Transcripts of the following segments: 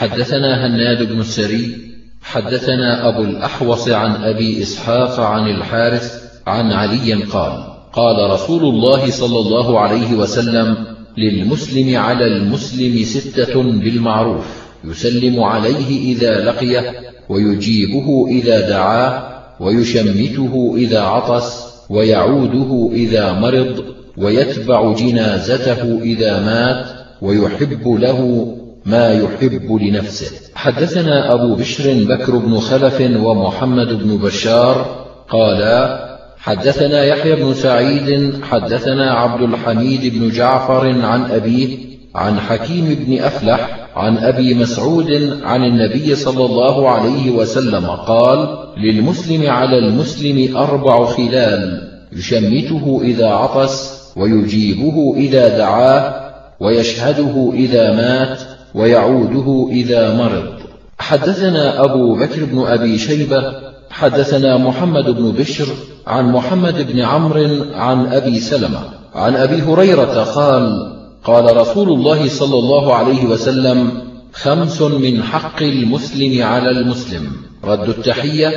حدثنا هناد بن السري حدثنا أبو الأحوص عن أبي إسحاق عن الحارث عن علي قال قال رسول الله صلى الله عليه وسلم للمسلم على المسلم ستة بالمعروف يسلم عليه إذا لقيه ويجيبه إذا دعاه ويشمته إذا عطس ويعوده إذا مرض ويتبع جنازته إذا مات ويحب له ما يحب لنفسه. حدثنا أبو بشر بكر بن خلف ومحمد بن بشار قالا حدثنا يحيى بن سعيد حدثنا عبد الحميد بن جعفر عن أبيه عن حكيم بن أفلح عن أبي مسعود عن النبي صلى الله عليه وسلم قال للمسلم على المسلم أربع خلال يشمته إذا عطس ويجيبه إذا دعاه ويشهده إذا مات ويعوده إذا مرض. حدثنا أبو بكر بن أبي شيبة حدثنا محمد بن بشر عن محمد بن عمرو عن أبي سلمة عن أبي هريرة قال قال رسول الله صلى الله عليه وسلم خمس من حق المسلم على المسلم رد التحية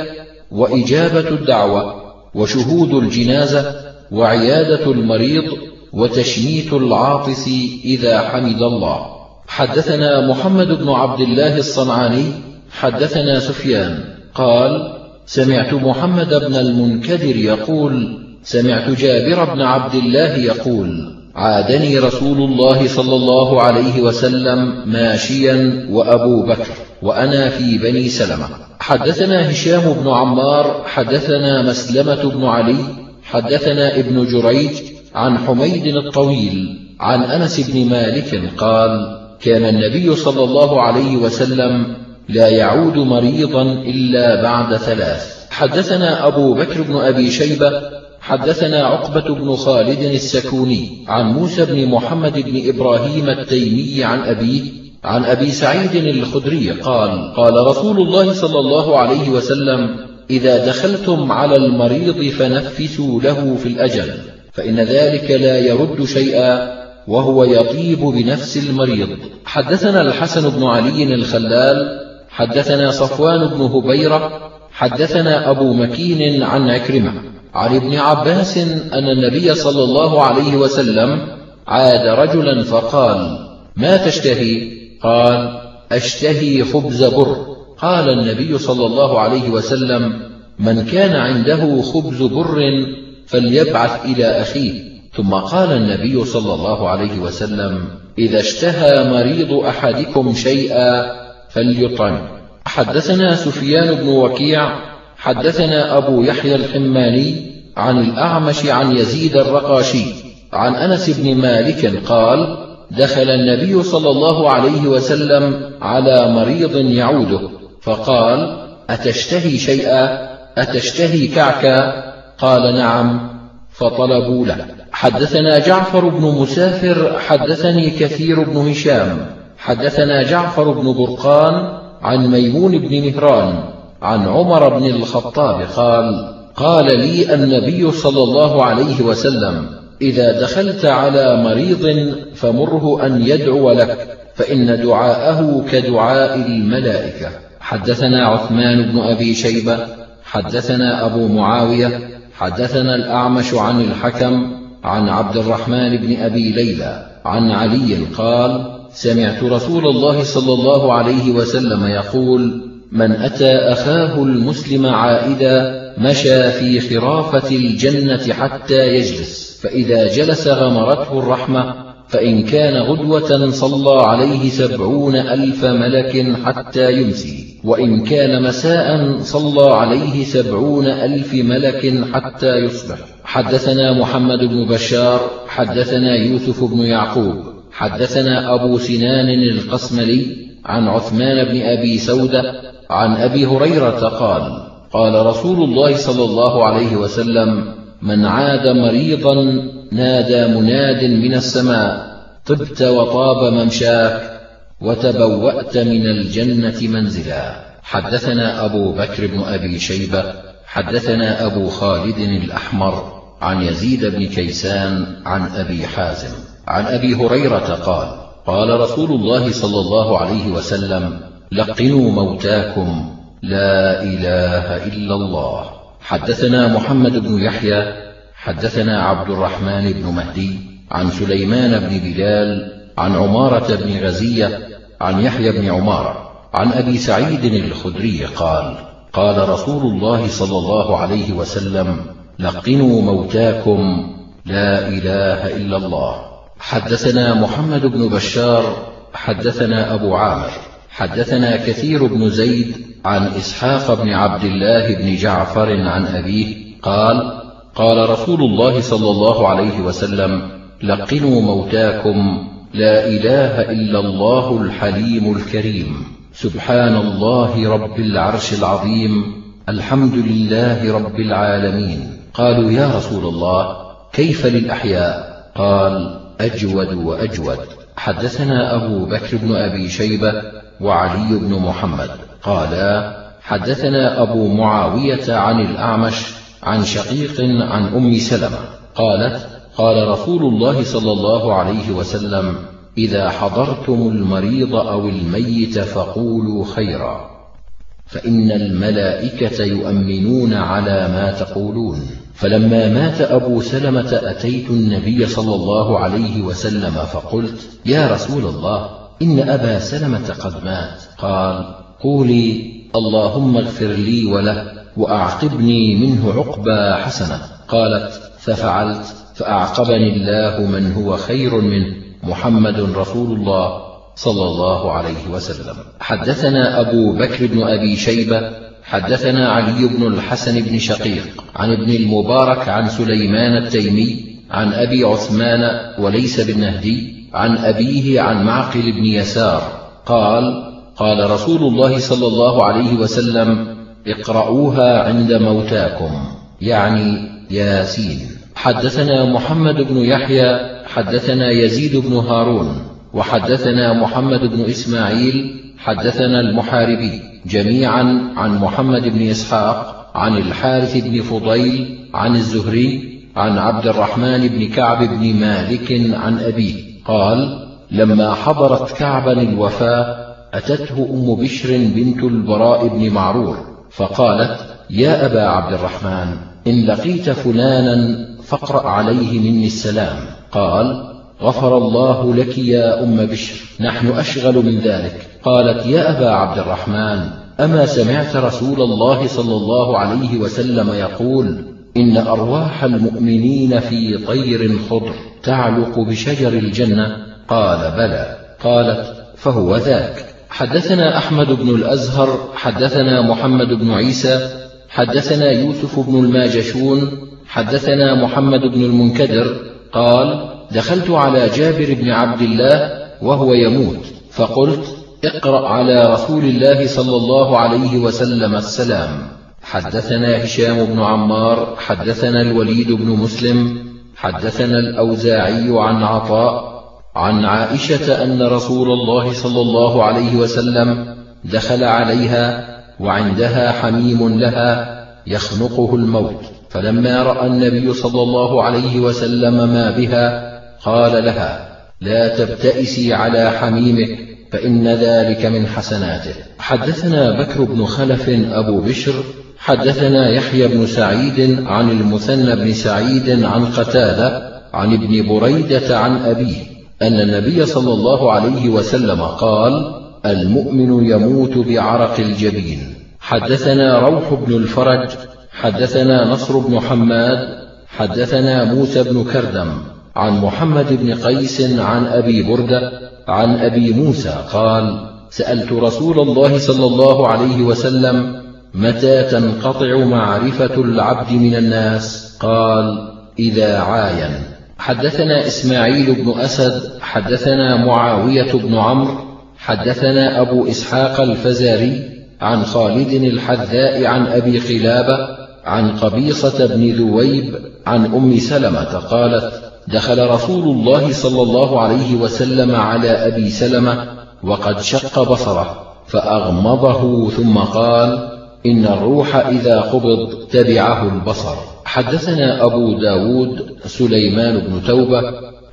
وإجابة الدعوة وشهود الجنازة وعيادة المريض وتشميت العاطس إذا حمد الله. حدثنا محمد بن عبد الله الصنعاني حدثنا سفيان. قال سمعت محمد بن المنكدر يقول سمعت جابر بن عبد الله يقول عادني رسول الله صلى الله عليه وسلم ماشيا وأبو بكر وأنا في بني سلمة. حدثنا هشام بن عمار حدثنا مسلمة بن علي حدثنا ابن جريج عن حميد الطويل عن أنس بن مالك قال كان النبي صلى الله عليه وسلم لا يعود مريضا إلا بعد ثلاث. حدثنا أبو بكر بن أبي شيبة حدثنا عقبة بن خالد السكوني عن موسى بن محمد بن إبراهيم التيمي عن أبيه عن أبي سعيد الخدري قال قال رسول الله صلى الله عليه وسلم إذا دخلتم على المريض فنفسوا له في الأجل فإن ذلك لا يرد شيئا وهو يطيب بنفس المريض. حدثنا الحسن بن علي الخلال حدثنا صفوان بن هبيرة حدثنا أبو مكين عن عكرمة. عن ابن عباس أن النبي صلى الله عليه وسلم عاد رجلا فقال ما تشتهي؟ قال أشتهي خبز بر. قال النبي صلى الله عليه وسلم من كان عنده خبز بر فليبعث إلى أخيه. ثم قال النبي صلى الله عليه وسلم إذا اشتهى مريض أحدكم شيئا فليطعم. حدثنا سفيان بن وكيع حدثنا أبو يحيى الحماني عن الأعمش عن يزيد الرقاشي عن أنس بن مالك قال دخل النبي صلى الله عليه وسلم على مريض يعوده فقال أتشتهي شيئا؟ أتشتهي كعكا؟ قال نعم. فطلبوا له. حدثنا جعفر بن مسافر حدثني كثير بن هشام. حدثنا جعفر بن برقان عن ميمون بن مهران عن عمر بن الخطاب قال قال لي النبي صلى الله عليه وسلم إذا دخلت على مريض فمره أن يدعو لك فإن دعاءه كدعاء الملائكة. حدثنا عثمان بن أبي شيبة حدثنا أبو معاوية حدثنا الأعمش عن الحكم عن عبد الرحمن بن أبي ليلى عن علي قال سمعت رسول الله صلى الله عليه وسلم يقول من أتى أخاه المسلم عائدا مشى في خرافة الجنة حتى يجلس فإذا جلس غمرته الرحمة فإن كان غدوة صلى عليه سبعون ألف ملك حتى يمسي وإن كان مساء صلى عليه سبعون ألف ملك حتى يصبح. حدثنا محمد بن بشار حدثنا يوسف بن يعقوب حدثنا أبو سنان القسملي عن عثمان بن أبي سودة عن أبي هريرة قال قال رسول الله صلى الله عليه وسلم من عاد مريضا نادى مناد من السماء طبت وطاب ممشاك وتبوأت من الجنة منزلا. حدثنا أبو بكر بن أبي شيبة حدثنا أبو خالد الأحمر عن يزيد بن كيسان عن أبي حازم عن أبي هريرة قال قال رسول الله صلى الله عليه وسلم لقنوا موتاكم لا إله إلا الله. حدثنا محمد بن يحيى حدثنا عبد الرحمن بن مهدي عن سليمان بن بلال عن عمارة بن غزية عن يحيى بن عمارة عن أبي سعيد الخدري قال قال رسول الله صلى الله عليه وسلم لقنوا موتاكم لا إله إلا الله. حدثنا محمد بن بشار حدثنا أبو عامر حدثنا كثير بن زيد عن إسحاق بن عبد الله بن جعفر عن أبيه قال قال رسول الله صلى الله عليه وسلم لقنوا موتاكم لا إله إلا الله الحليم الكريم. سبحان الله رب العرش العظيم الحمد لله رب العالمين. قالوا يا رسول الله كيف للأحياء؟ قال أجود وأجود. حدثنا أبو بكر بن أبي شيبة وعلي بن محمد. قالا حدثنا أبو معاوية عن الأعمش عن شقيق عن أم سلمة. قالت قال رسول الله صلى الله عليه وسلم إذا حضرتم المريض أو الميت فقولوا خيرا. فإن الملائكة يؤمنون على ما تقولون. فلما مات أبو سلمة أتيت النبي صلى الله عليه وسلم فقلت يا رسول الله إن أبا سلمة قد مات. قال قولي اللهم اغفر لي وله وأعقبني منه عقبى حسنة. قالت ففعلت فأعقبني الله من هو خير منه. محمد رسول الله صلى الله عليه وسلم. حدثنا أبو بكر بن أبي شيبة حدثنا علي بن الحسن بن شقيق عن ابن المبارك عن سليمان التيمي عن أبي عثمان وليس بالنهدي عن أبيه عن معقل بن يسار قال قال رسول الله صلى الله عليه وسلم اقرؤوها عند موتاكم يعني ياسين. حدثنا محمد بن يحيى حدثنا يزيد بن هارون وحدثنا محمد بن إسماعيل حدثنا المحاربي جميعا عن محمد بن إسحاق عن الحارث بن فضيل عن الزهري عن عبد الرحمن بن كعب بن مالك عن أبيه قال لما حضرت كعبا الوفاة أتته أم بشر بنت البراء بن معرور فقالت يا أبا عبد الرحمن إن لقيت فلانا فاقرأ عليه مني السلام. قال غفر الله لك يا أم بشر نحن أشغل من ذلك. قالت يا أبا عبد الرحمن أما سمعت رسول الله صلى الله عليه وسلم يقول إن أرواح المؤمنين في طير خضر تعلق بشجر الجنة؟ قال بلى. قالت فهو ذاك. حدثنا أحمد بن الأزهر حدثنا محمد بن عيسى حدثنا يوسف بن الماجشون حدثنا محمد بن المنكدر قال دخلت على جابر بن عبد الله وهو يموت فقلت اقرأ على رسول الله صلى الله عليه وسلم السلام. حدثنا هشام بن عمار حدثنا الوليد بن مسلم حدثنا الأوزاعي عن عطاء عن عائشة أن رسول الله صلى الله عليه وسلم دخل عليها وعندها حميم لها يخنقه الموت. فلما رأى النبي صلى الله عليه وسلم ما بها قال لها لا تبتئسي على حميمك فإن ذلك من حسناته. حدثنا بكر بن خلف أبو بشر. حدثنا يحيى بن سعيد عن المثنى بن سعيد عن قتادة عن ابن بريدة عن أبيه أن النبي صلى الله عليه وسلم قال المؤمن يموت بعرق الجبين. حدثنا روح بن الفرج حدثنا نصر بن حماد حدثنا موسى بن كردم عن محمد بن قيس عن أبي بردة عن أبي موسى قال سألت رسول الله صلى الله عليه وسلم متى تنقطع معرفة العبد من الناس؟ قال إذا عاين. حدثنا إسماعيل بن أسد حدثنا معاوية بن عمرو حدثنا أبو إسحاق الفزاري عن خالد الحذاء عن أبي قلابة عن قبيصة بن ذويب عن أم سلمة قالت دخل رسول الله صلى الله عليه وسلم على أبي سلمة وقد شق بصره فأغمضه ثم قال إن الروح إذا قبض تبعه البصر. حدثنا أبو داود سليمان بن توبة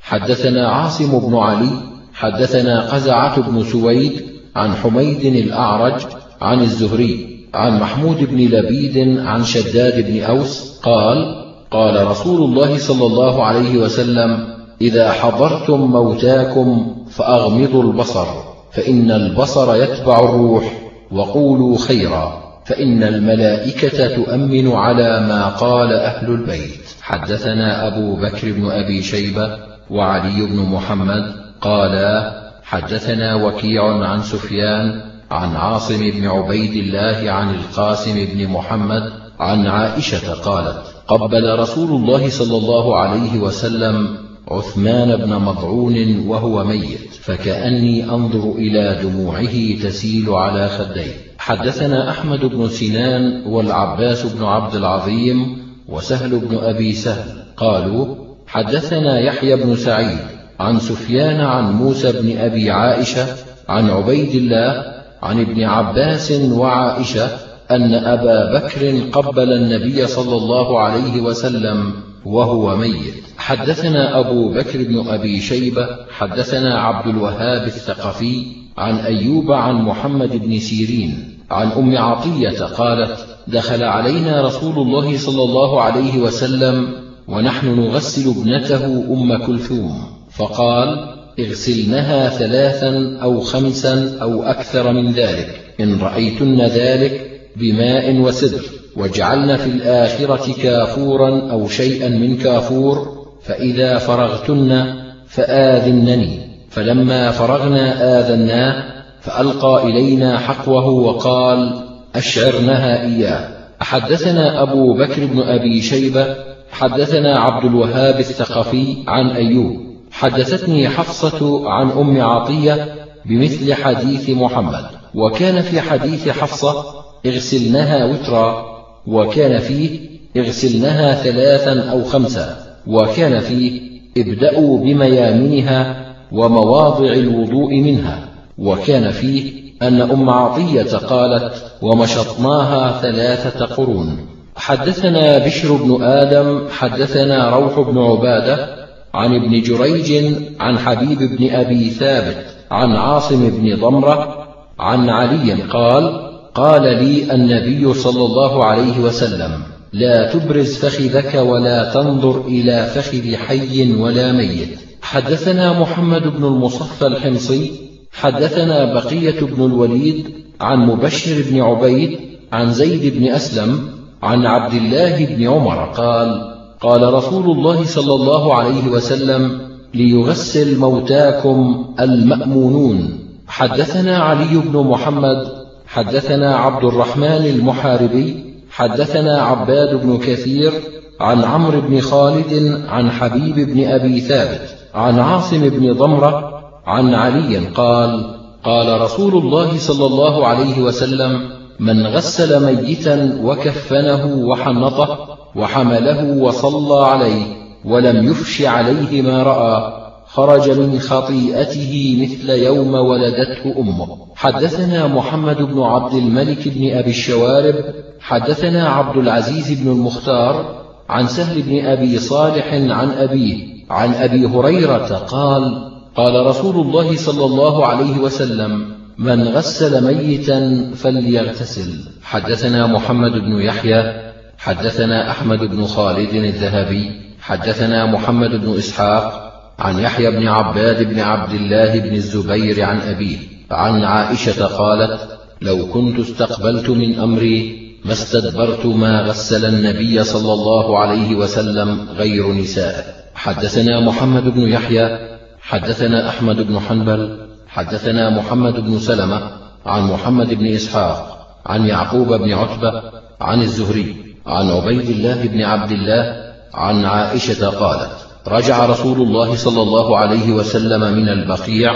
حدثنا عاصم بن علي حدثنا قزعة بن سويد عن حميد الأعرج عن الزهري. عن محمود بن لبيد عن شداد بن أوس قال قال رسول الله صلى الله عليه وسلم إذا حضرتم موتاكم فأغمضوا البصر فإن البصر يتبع الروح وقولوا خيرا فإن الملائكة تؤمن على ما قال أهل البيت. حدثنا أبو بكر بن أبي شيبة وعلي بن محمد قالا حدثنا وكيع عن سفيان عن عاصم بن عبيد الله عن القاسم بن محمد عن عائشة قالت قبل رسول الله صلى الله عليه وسلم عثمان بن مضعون وهو ميت فكأني أنظر إلى دموعه تسيل على خديه. حدثنا أحمد بن سنان والعباس بن عبد العظيم وسهل بن أبي سهل قالوا حدثنا يحيى بن سعيد عن سفيان عن موسى بن أبي عائشة عن عبيد الله عن ابن عباس وعائشة أن أبا بكر قبل النبي صلى الله عليه وسلم وهو ميت. حدثنا أبو بكر بن أبي شيبة حدثنا عبد الوهاب الثقفي عن أيوب عن محمد بن سيرين عن أم عطية قالت دخل علينا رسول الله صلى الله عليه وسلم ونحن نغسل ابنته أم كلثوم. فقال اغسلنها ثلاثا أو خمسا أو أكثر من ذلك. إن رأيتن ذلك بماء وسدر واجعلن في الآخرة كافورا أو شيئا من كافور فإذا فرغتن فآذنني. فلما فرغنا آذناه فألقى إلينا حقوه وقال أشعرنها إياه. حدثنا أبو بكر بن أبي شيبة حدثنا عبد الوهاب الثقفي عن أيوب. حدثتني حفصة عن أم عطية بمثل حديث محمد وكان في حديث حفصة اغسلنها وترا وكان فيه اغسلنها ثلاثا أو خمسا وكان فيه ابدأوا بميامنها ومواضع الوضوء منها وكان فيه أن أم عطية قالت ومشطناها ثلاثة قرون. حدثنا بشر بن آدم حدثنا روح بن عبادة عن ابن جريج عن حبيب بن أبي ثابت عن عاصم بن ضمرة عن علي قال قال لي النبي صلى الله عليه وسلم لا تبرز فخذك ولا تنظر إلى فخذ حي ولا ميت. حدثنا محمد بن المصفى الحمصي حدثنا بقية بن الوليد عن مبشر بن عبيد عن زيد بن أسلم عن عبد الله بن عمر قال قال رسول الله صلى الله عليه وسلم ليغسل موتاكم المأمونون. حدثنا علي بن محمد حدثنا عبد الرحمن المحاربي حدثنا عباد بن كثير عن عمرو بن خالد عن حبيب بن أبي ثابت عن عاصم بن ضمرة عن علي قال قال رسول الله صلى الله عليه وسلم من غسل ميتا وكفنه وحنطه وحمله وصلى عليه ولم يفش عليه ما رأى. خرج من خطيئته مثل يوم ولدته أمه. حدثنا محمد بن عبد الملك بن أبي الشوارب حدثنا عبد العزيز بن المختار عن سهل بن أبي صالح عن أبيه عن أبي هريرة قال قال رسول الله صلى الله عليه وسلم من غسل ميتا فليغتسل. حدثنا محمد بن يحيى حدثنا أحمد بن خالد الذهبي حدثنا محمد بن إسحاق عن يحيى بن عباد بن عبد الله بن الزبير عن أبيه عن عائشة قالت لو كنت استقبلت من أمري ما استدبرت ما غسل النبي صلى الله عليه وسلم غير نساء حدثنا محمد بن يحيى حدثنا أحمد بن حنبل حدثنا محمد بن سلمة عن محمد بن إسحاق عن يعقوب بن عتبة عن الزهري. عن عبيد الله بن عبد الله عن عائشة قالت رجع رسول الله صلى الله عليه وسلم من البقيع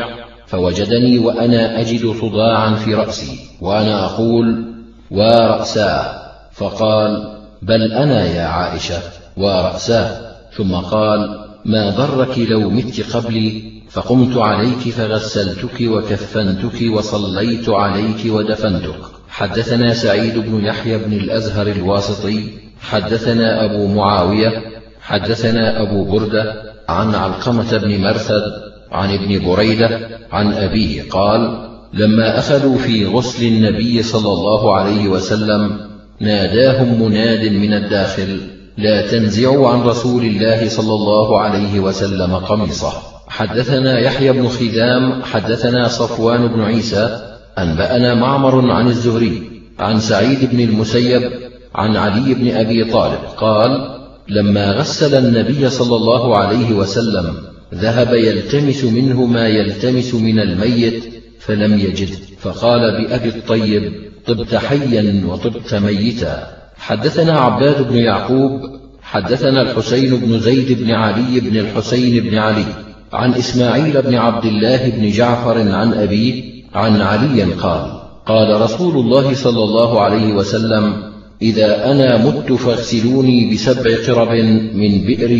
فوجدني وأنا أجد صداعا في رأسي وأنا أقول ورأساه فقال بل أنا يا عائشة ورأساه ثم قال ما ضرك لو مت قبلي فقمت عليك فغسلتك وكفنتك وصليت عليك ودفنتك حدثنا سعيد بن يحيى بن الأزهر الواسطي حدثنا أبو معاوية حدثنا أبو بردة عن علقمة بن مرثد عن ابن بريدة عن أبيه قال لما أخذوا في غسل النبي صلى الله عليه وسلم ناداهم مناد من الداخل لا تنزعوا عن رسول الله صلى الله عليه وسلم قميصه. حدثنا يحيى بن خذام حدثنا صفوان بن عيسى أنبأنا معمر عن الزهري عن سعيد بن المسيب عن علي بن أبي طالب قال لما غسل النبي صلى الله عليه وسلم ذهب يلتمس منه ما يلتمس من الميت فلم يجد فقال بأبي الطيب طبت حيا وطبت ميتا حدثنا عباد بن يعقوب حدثنا الحسين بن زيد بن علي بن الحسين بن علي عن إسماعيل بن عبد الله بن جعفر عن أبيه عن علي قال قال رسول الله صلى الله عليه وسلم إذا أنا مت فاغسلوني بسبع قرب من بئر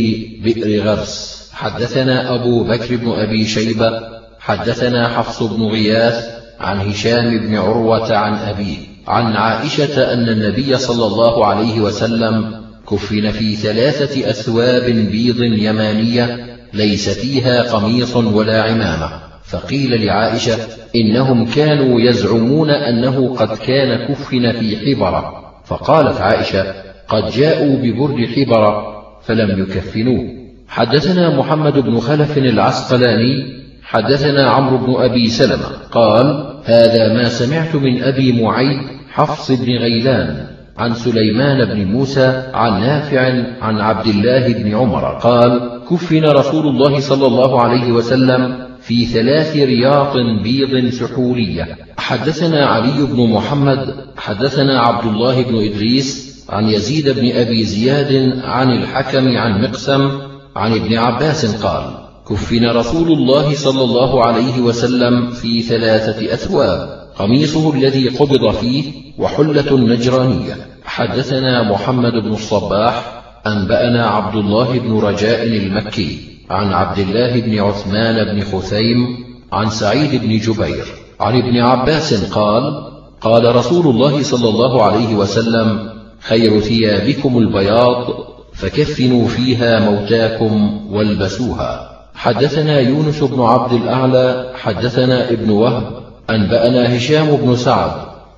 بئر غرس. حدثنا أبو بكر بن أبي شيبة حدثنا حفص بن غياث عن هشام بن عروة عن أبيه عن عائشة أن النبي صلى الله عليه وسلم كفن في ثلاثة أثواب بيض يمانية ليس فيها قميص ولا عمامة. فقيل لعائشة إنهم كانوا يزعمون أنه قد كان كفن في حبرة فقالت عائشة قد جاءوا ببرد حبرة فلم يكفنوه. حدثنا محمد بن خلف العسقلاني حدثنا عمرو بن أبي سلمة قال هذا ما سمعت من أبي معيد حفص بن غيلان عن سليمان بن موسى عن نافع عن عبد الله بن عمر قال كفن رسول الله صلى الله عليه وسلم في ثلاث رياط بيض سحولية حدثنا علي بن محمد حدثنا عبد الله بن إدريس عن يزيد بن أبي زياد عن الحكم عن مقسم عن ابن عباس قال كفن رسول الله صلى الله عليه وسلم في ثلاثة أثواب. قميصه الذي قبض فيه وحلة نجرانية. حدثنا محمد بن الصباح أنبأنا عبد الله بن رجاء المكي. عن عبد الله بن عثمان بن خثيم عن سعيد بن جبير عن ابن عباس قال قال رسول الله صلى الله عليه وسلم خير ثيابكم البياض فكفنوا فيها موتاكم والبسوها. حدثنا يونس بن عبد الأعلى حدثنا ابن وهب أنبأنا هشام بن سعد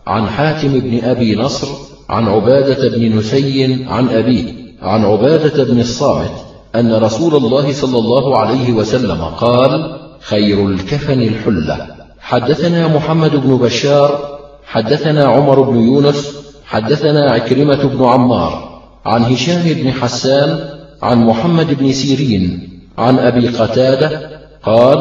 عن حاتم بن أبي نصر عن عبادة بن نسي عن أبيه عن عبادة بن الصامت أن رسول الله صلى الله عليه وسلم قال خير الكفن الحلة. حدثنا محمد بن بشار حدثنا عمر بن يونس حدثنا عكرمة بن عمار. عن هشام بن حسان عن محمد بن سيرين عن أبي قتادة قال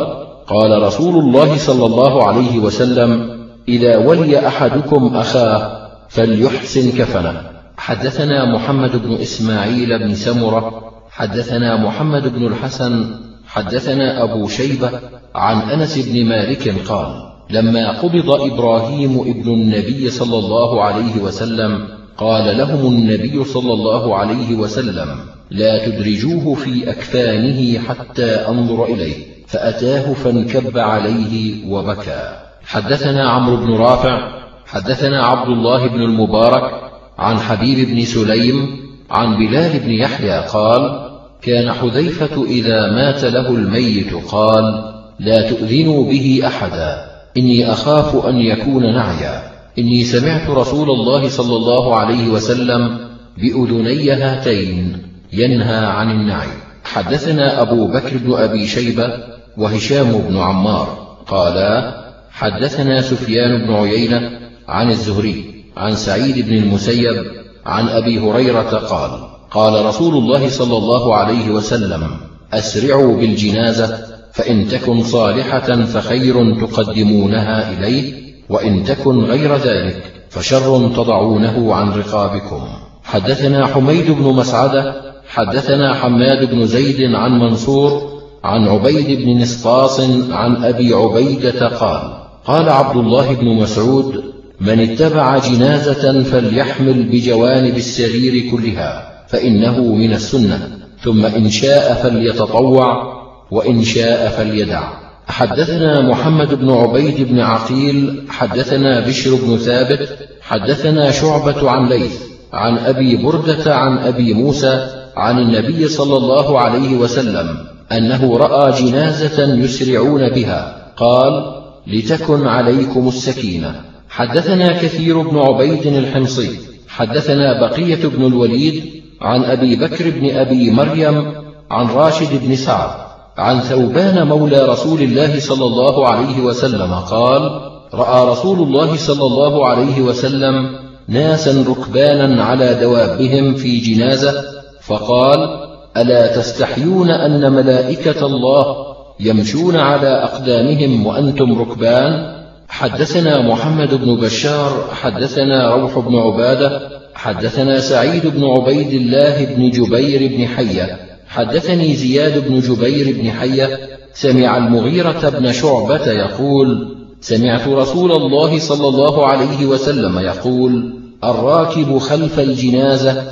قال رسول الله صلى الله عليه وسلم إذا ولي أحدكم أخاه فليحسن كفنه. حدثنا محمد بن إسماعيل بن سمرة حدثنا محمد بن الحسن حدثنا أبو شيبة عن أنس بن مالك قال لما قبض إبراهيم ابن النبي صلى الله عليه وسلم قال لهم النبي صلى الله عليه وسلم لا تدرجوه في أكفانه حتى أنظر إليه فأتاه فانكب عليه وبكى. حدثنا عمرو بن رافع حدثنا عبد الله بن المبارك عن حبيب بن سليم عن بلال بن يحيى قال كان حذيفة إذا مات له الميت قال لا تؤذنوا به أحدا. إني أخاف أن يكون نعيا. إني سمعت رسول الله صلى الله عليه وسلم بأذني هاتين ينهى عن النعي. حدثنا أبو بكر بن أبي شيبة وهشام بن عمار. قالا حدثنا سفيان بن عيينة عن الزهري عن سعيد بن المسيب عن أبي هريرة قال قال رسول الله صلى الله عليه وسلم أسرعوا بالجنازة فإن تكن صالحة فخير تقدمونها إليه وإن تكن غير ذلك فشر تضعونه عن رقابكم. حدثنا حميد بن مسعدة حدثنا حماد بن زيد عن منصور عن عبيد بن نسطاس عن أبي عبيدة قال قال عبد الله بن مسعود من اتبع جنازة فليحمل بجوانب السرير كلها فإنه من السنة. ثم إن شاء فليتطوع وإن شاء فليدع. حدثنا محمد بن عبيد بن عقيل حدثنا بشر بن ثابت حدثنا شعبة عن ليث عن أبي بردة عن أبي موسى عن النبي صلى الله عليه وسلم أنه رأى جنازة يسرعون بها. قال لتكن عليكم السكينة. حدثنا كثير بن عبيد الحمصي. حدثنا بقية بن الوليد. عن أبي بكر بن أبي مريم عن راشد بن سعد عن ثوبان مولى رسول الله صلى الله عليه وسلم قال رأى رسول الله صلى الله عليه وسلم ناسا ركبانا على دوابهم في جنازة فقال ألا تستحيون أن ملائكة الله يمشون على أقدامهم وأنتم ركبان؟ حدثنا محمد بن بشار حدثنا روح بن عبادة حدثنا سعيد بن عبيد الله بن جبير بن حية. حدثني زياد بن جبير بن حية. سمع المغيرة بن شعبة يقول سمعت رسول الله صلى الله عليه وسلم يقول الراكب خلف الجنازة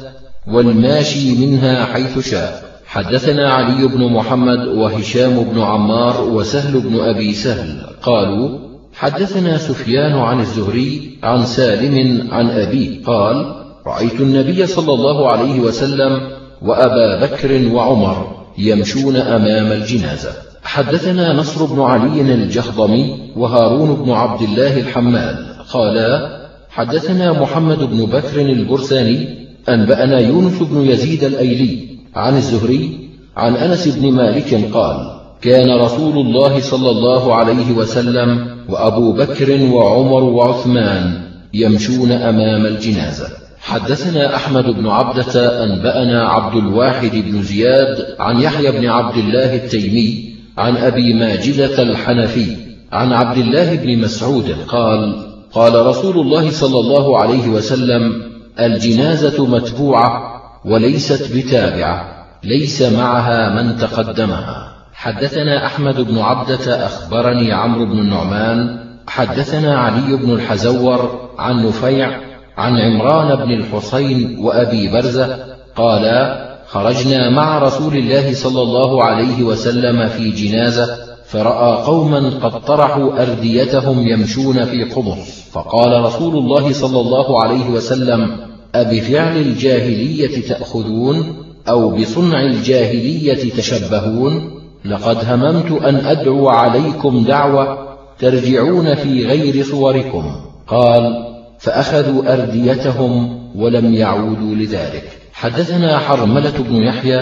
والماشي منها حيث شاء. حدثنا علي بن محمد وهشام بن عمار وسهل بن أبي سهل. قالوا حدثنا سفيان عن الزهري عن سالم عن أبيه. قال رأيت النبي صلى الله عليه وسلم وأبا بكر وعمر يمشون أمام الجنازة. حدثنا نصر بن علي الجهضمي وهارون بن عبد الله الحمال قالا حدثنا محمد بن بكر البرساني أنبأنا يونس بن يزيد الأيلي عن الزهري عن أنس بن مالك قال كان رسول الله صلى الله عليه وسلم وأبو بكر وعمر وعثمان يمشون أمام الجنازة. حدثنا أحمد بن عبدة أنبأنا عبد الواحد بن زياد عن يحيى بن عبد الله التيمي عن أبي ماجدة الحنفي عن عبد الله بن مسعود قال قال رسول الله صلى الله عليه وسلم الجنازة متبوعة وليست بتابعة ليس معها من تقدمها. حدثنا أحمد بن عبدة أخبرني عمرو بن النعمان حدثنا علي بن الحزور عن نفيع عن عمران بن الحصين وأبي برزة قالا خرجنا مع رسول الله صلى الله عليه وسلم في جنازة فرأى قوما قد طرحوا أرديتهم يمشون في قمص فقال رسول الله صلى الله عليه وسلم أبفعل الجاهلية تأخذون أو بصنع الجاهلية تشبهون؟ لقد هممت أن أدعو عليكم دعوة ترجعون في غير صوركم. قال فأخذوا أرديتهم ولم يعودوا لذلك. حدثنا حرملة بن يحيى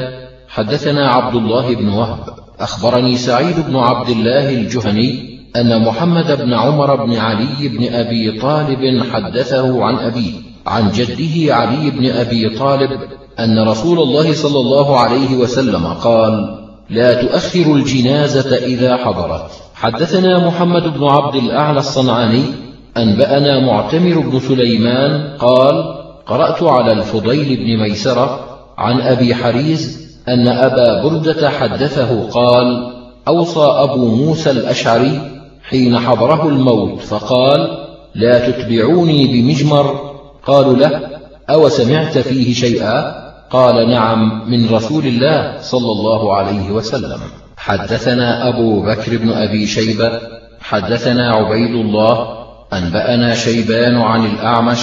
حدثنا عبد الله بن وهب. أخبرني سعيد بن عبد الله الجهني أن محمد بن عمر بن علي بن أبي طالب حدثه عن أبيه عن جده علي بن أبي طالب أن رسول الله صلى الله عليه وسلم قال لا تؤخر الجنازة إذا حضرت. حدثنا محمد بن عبد الأعلى الصنعاني أنبأنا معتمر بن سليمان قال قرأت على الفضيل بن ميسرة عن أبي حريز أن أبا بردة حدثه قال أوصى أبو موسى الأشعري حين حضره الموت فقال لا تتبعوني بمجمر. قالوا له أو سمعت فيه شيئا؟ قال نعم من رسول الله صلى الله عليه وسلم. حدثنا أبو بكر بن أبي شيبة حدثنا عبيد الله أنبأنا شيبان عن الأعمش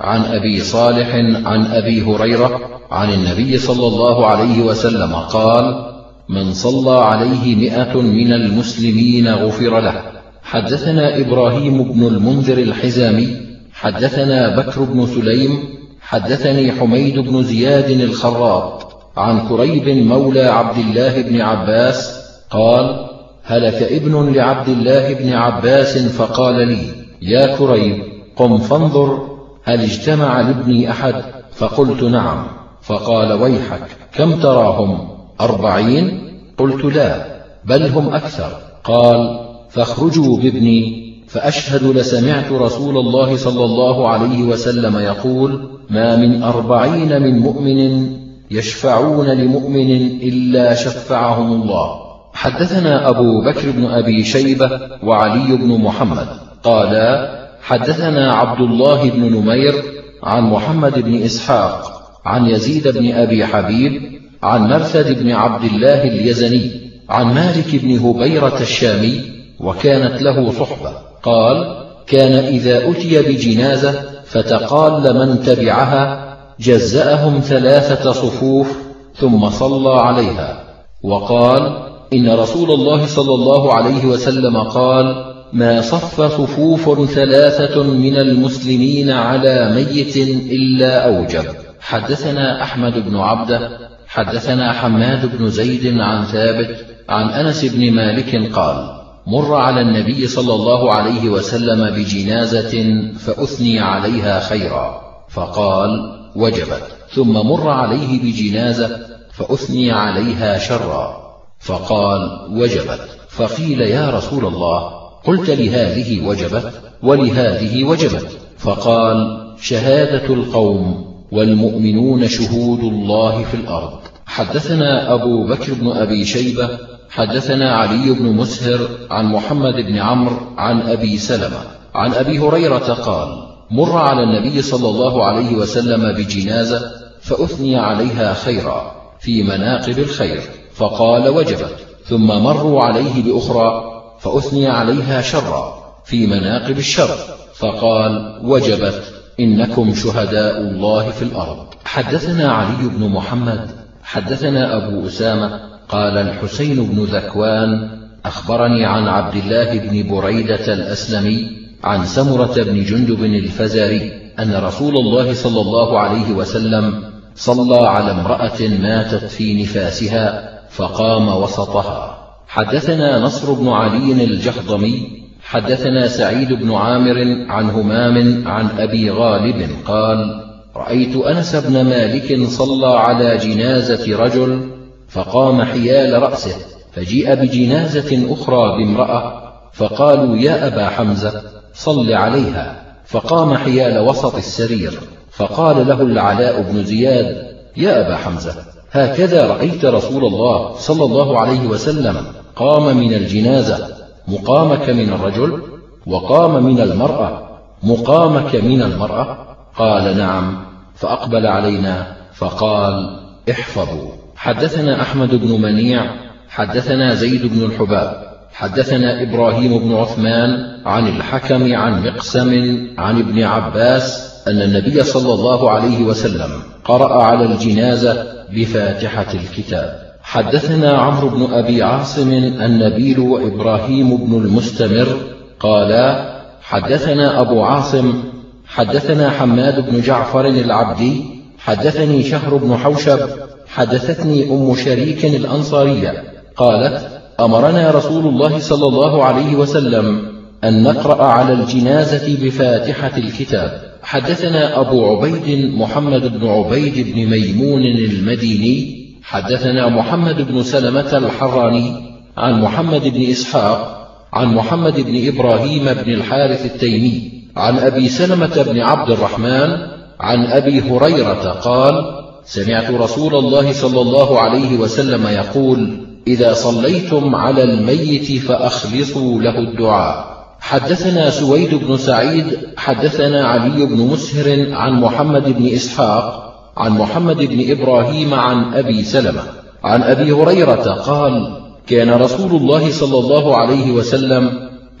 عن أبي صالح عن أبي هريرة عن النبي صلى الله عليه وسلم قال من صلى عليه مئة من المسلمين غفر له. حدثنا إبراهيم بن المنذر الحزامي حدثنا بكر بن سليم حدثني حميد بن زياد الخراط عن كريب مولى عبد الله بن عباس قال هلك ابن لعبد الله بن عباس فقال لي يا كريب قم فانظر هل اجتمع لابني أحد؟ فقلت نعم. فقال ويحك كم تراهم؟ أربعين؟ قلت لا بل هم أكثر. قال فاخرجوا بابني. فأشهد لسمعت رسول الله صلى الله عليه وسلم يقول ما من أربعين من مؤمن يشفعون لمؤمن إلا شفعهم الله. حدثنا أبو بكر بن أبي شيبة وعلي بن محمد. قالا حدثنا عبد الله بن نمير عن محمد بن إسحاق عن يزيد بن أبي حبيب عن مرثد بن عبد الله اليزني عن مالك بن هبيرة الشامي وكانت له صحبة. قال كان إذا أتي بجنازة فتقال من تبعها جزأهم ثلاثة صفوف ثم صلى عليها. وقال إن رسول الله صلى الله عليه وسلم قال ما صف صفوف ثلاثة من المسلمين على ميت إلا أوجب. حدثنا أحمد بن عبده حدثنا حماد بن زيد عن ثابت عن أنس بن مالك قال مر على النبي صلى الله عليه وسلم بجنازة فأثني عليها خيرا. فقال وجبت. ثم مر عليه بجنازة فأثني عليها شرا. فقال وجبت. فقيل يا رسول الله قلت لهذه وجبت ولهذه وجبت فقال شهادة القوم والمؤمنون شهود الله في الأرض. حدثنا أبو بكر بن أبي شيبة حدثنا علي بن مسهر عن محمد بن عمرو عن أبي سلمة. عن أبي هريرة قال مر على النبي صلى الله عليه وسلم بجنازة فأثني عليها خيرا في مناقب الخير فقال وجبت ثم مروا عليه بأخرى فأثني عليها شرا في مناقب الشر. فقال وجبت إنكم شهداء الله في الأرض. حدثنا علي بن محمد حدثنا أبو أسامة قال الحسين بن ذكوان أخبرني عن عبد الله بن بريدة الأسلمي عن سمرة بن جندب الفزاري أن رسول الله صلى الله عليه وسلم صلى على امرأة ماتت في نفاسها فقام وسطها. حدثنا نصر بن علي الجهضمي حدثنا سعيد بن عامر عن همام عن أبي غالب قال رأيت أنس بن مالك صلى على جنازة رجل فقام حيال رأسه فجيء بجنازة أخرى بامرأة فقالوا يا أبا حمزة صل عليها. فقام حيال وسط السرير فقال له العلاء بن زياد يا أبا حمزة هكذا رأيت رسول الله صلى الله عليه وسلم قام من الجنازة مقامك من الرجل وقام من المرأة مقامك من المرأة؟ قال نعم فأقبل علينا فقال احفظوا. حدثنا أحمد بن منيع حدثنا زيد بن الحباب حدثنا إبراهيم بن عثمان عن الحكم عن مقسم عن ابن عباس أن النبي صلى الله عليه وسلم قرأ على الجنازة بفاتحة الكتاب. حدثنا عمرو بن أبي عاصم النبيل وإبراهيم بن المستمر قالا حدثنا أبو عاصم حدثنا حماد بن جعفر العبدي حدثني شهر بن حوشب حدثتني أم شريك الأنصارية قالت أمرنا رسول الله صلى الله عليه وسلم أن نقرأ على الجنازة بفاتحة الكتاب. حدثنا أبو عبيد محمد بن عبيد بن ميمون المديني حدثنا محمد بن سلمة الحراني عن محمد بن إسحاق عن محمد بن إبراهيم بن الحارث التيمي عن أبي سلمة بن عبد الرحمن عن أبي هريرة قال سمعت رسول الله صلى الله عليه وسلم يقول إذا صليتم على الميت فأخلصوا له الدعاء. حدثنا سويد بن سعيد حدثنا علي بن مسهر عن محمد بن إسحاق عن محمد بن إبراهيم عن أبي سلمة. عن أبي هريرة قال كان رسول الله صلى الله عليه وسلم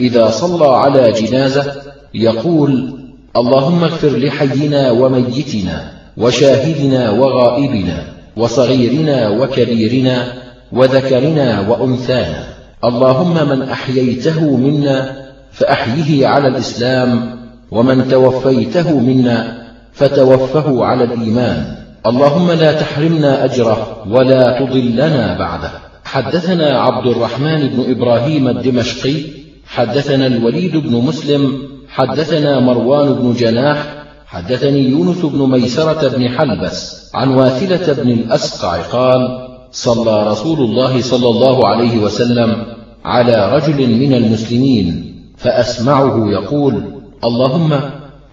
إذا صلى على جنازة يقول اللهم اغفر لحينا وميتنا وشاهدنا وغائبنا وصغيرنا وكبيرنا وذكرنا وأنثانا. اللهم من أحييته منا فأحيه على الإسلام ومن توفيته منا فتوفه على الإيمان. اللهم لا تحرمنا أجره ولا تضلنا بعده. حدثنا عبد الرحمن بن إبراهيم الدمشقي حدثنا الوليد بن مسلم حدثنا مروان بن جناح حدثني يونس بن ميسرة بن حلبس عن واثلة بن الأسقع قال صلى رسول الله صلى الله عليه وسلم على رجل من المسلمين فأسمعه يقول اللهم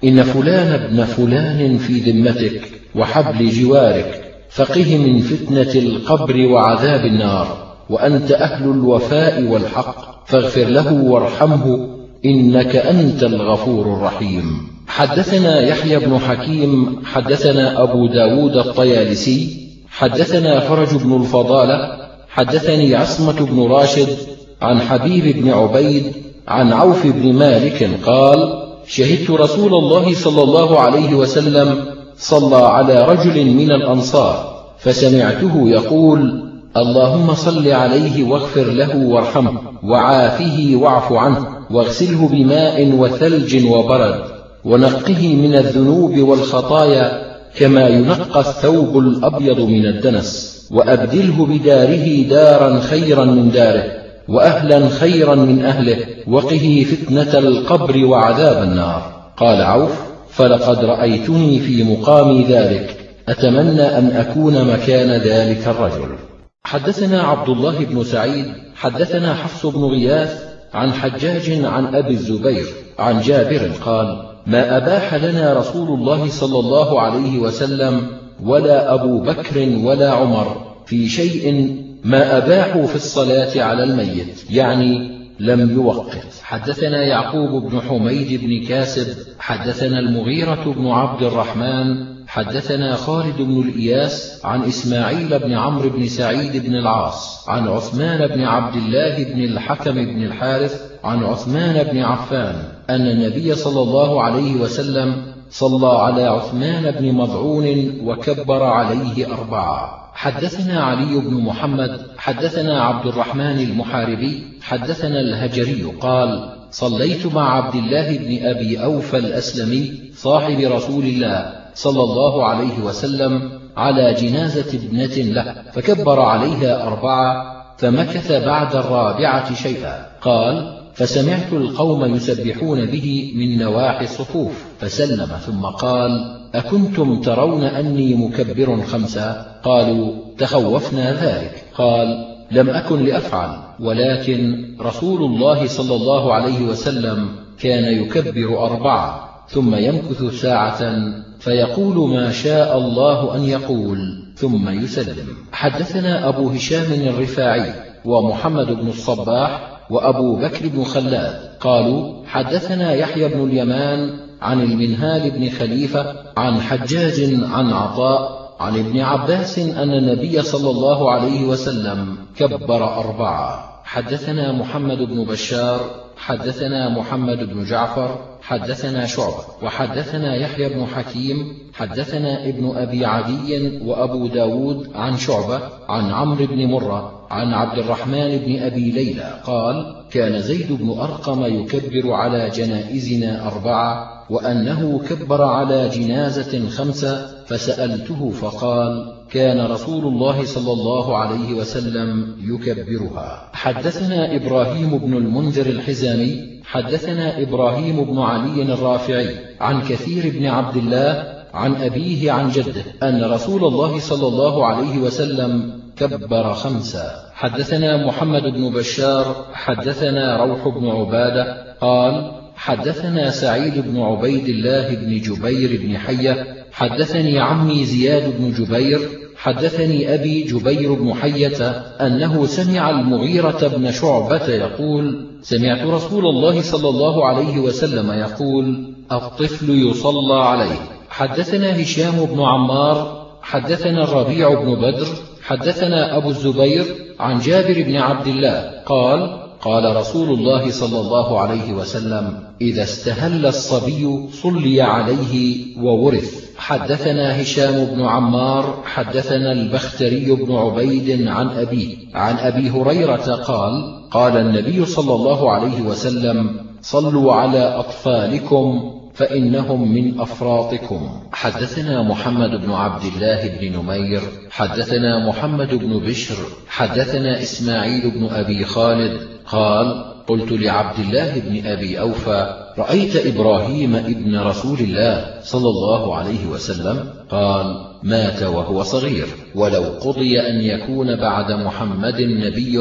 إن فلان ابن فلان في ذمتك وحبل جوارك فقه من فتنة القبر وعذاب النار وأنت أهل الوفاء والحق فاغفر له وارحمه إنك أنت الغفور الرحيم. حدثنا يحيى بن حكيم حدثنا أبو داود الطيالسي حدثنا فرج بن الفضالة حدثني عصمة بن راشد عن حبيب بن عبيد عن عوف بن مالك قال شهدت رسول الله صلى الله عليه وسلم صلى على رجل من الأنصار فسمعته يقول اللهم صل عليه واغفر له وارحمه وعافه واعف عنه واغسله بماء وثلج وبرد ونقه من الذنوب والخطايا كما ينقى الثوب الأبيض من الدنس وأبدله بداره دارا خيرا من داره. وأهلا خيرا من أهله وقه فتنة القبر وعذاب النار. قال عوف فلقد رأيتني في مقام ذلك أتمنى أن أكون مكان ذلك الرجل. حدثنا عبد الله بن سعيد حدثنا حفص بن غياث عن حجاج عن أبي الزبير عن جابر قال ما أباح لنا رسول الله صلى الله عليه وسلم ولا أبو بكر ولا عمر في شيء ما أباحوا في الصلاة على الميت يعني لم يوقت حدثنا يعقوب بن حميد بن كاسب حدثنا المغيرة بن عبد الرحمن حدثنا خالد بن الإياس عن إسماعيل بن عمرو بن سعيد بن العاص عن عثمان بن عبد الله بن الحكم بن الحارث عن عثمان بن عفان أن النبي صلى الله عليه وسلم صلى على عثمان بن مضعون وكبر عليه أربعة. حدثنا علي بن محمد حدثنا عبد الرحمن المحاربي حدثنا الهجري قال صليت مع عبد الله بن أبي أوفى الأسلمي صاحب رسول الله صلى الله عليه وسلم على جنازة ابنة له فكبر عليها أربعة فمكث بعد الرابعة شيئا. قال فسمعت القوم يسبحون به من نواحي الصفوف. فسلم ثم قال أكنتم ترون أني مكبر خمسة؟ قالوا تخوفنا ذلك. قال لم أكن لأفعل ولكن رسول الله صلى الله عليه وسلم كان يكبر أربعة ثم يمكث ساعة فيقول ما شاء الله أن يقول ثم يسلم. حدثنا أبو هشام الرفاعي ومحمد بن الصباح وأبو بكر بن خلاد قالوا حدثنا يحيى بن اليمان عن المنهال بن خليفة عن حجاج عن عطاء عن ابن عباس أن النبي صلى الله عليه وسلم كبر أربعة. حدثنا محمد بن بشار حدثنا محمد بن جعفر حدثنا شعبة وحدثنا يحيى بن حكيم حدثنا ابن أبي عدي وأبو داود عن شعبة عن عمرو بن مرة عن عبد الرحمن بن أبي ليلى قال كان زيد بن أرقم يكبر على جنائزنا أربعة وأنه كبر على جنازة خمسة فسألته فقال كان رسول الله صلى الله عليه وسلم يكبرها. حدثنا إبراهيم بن المنذر الحزامي حدثنا إبراهيم بن علي الرافعي عن كثير بن عبد الله عن أبيه عن جده أن رسول الله صلى الله عليه وسلم كبر خمسا حدثنا محمد بن بشار حدثنا روح بن عبادة قال حدثنا سعيد بن عبيد الله بن جبير بن حية حدثني عمي زياد بن جبير حدثني أبي جبير بن حية أنه سمع المغيرة بن شعبة يقول سمعت رسول الله صلى الله عليه وسلم يقول الطفل يصلى عليه. حدثنا هشام بن عمار حدثنا الربيع بن بدر حدثنا أبو الزبير عن جابر بن عبد الله قال قال رسول الله صلى الله عليه وسلم إذا استهل الصبي صلي عليه وورث. حدثنا هشام بن عمار حدثنا البختري بن عبيد عن أبيه عن أبي هريرة قال قال النبي صلى الله عليه وسلم صلوا على أطفالكم فإنهم من أفراطكم. حدثنا محمد بن عبد الله بن نمير حدثنا محمد بن بشر حدثنا إسماعيل بن أبي خالد قال قلت لعبد الله بن أبي أوفى رأيت إبراهيم ابن رسول الله صلى الله عليه وسلم؟ قال مات وهو صغير ولو قضي أن يكون بعد محمد نبي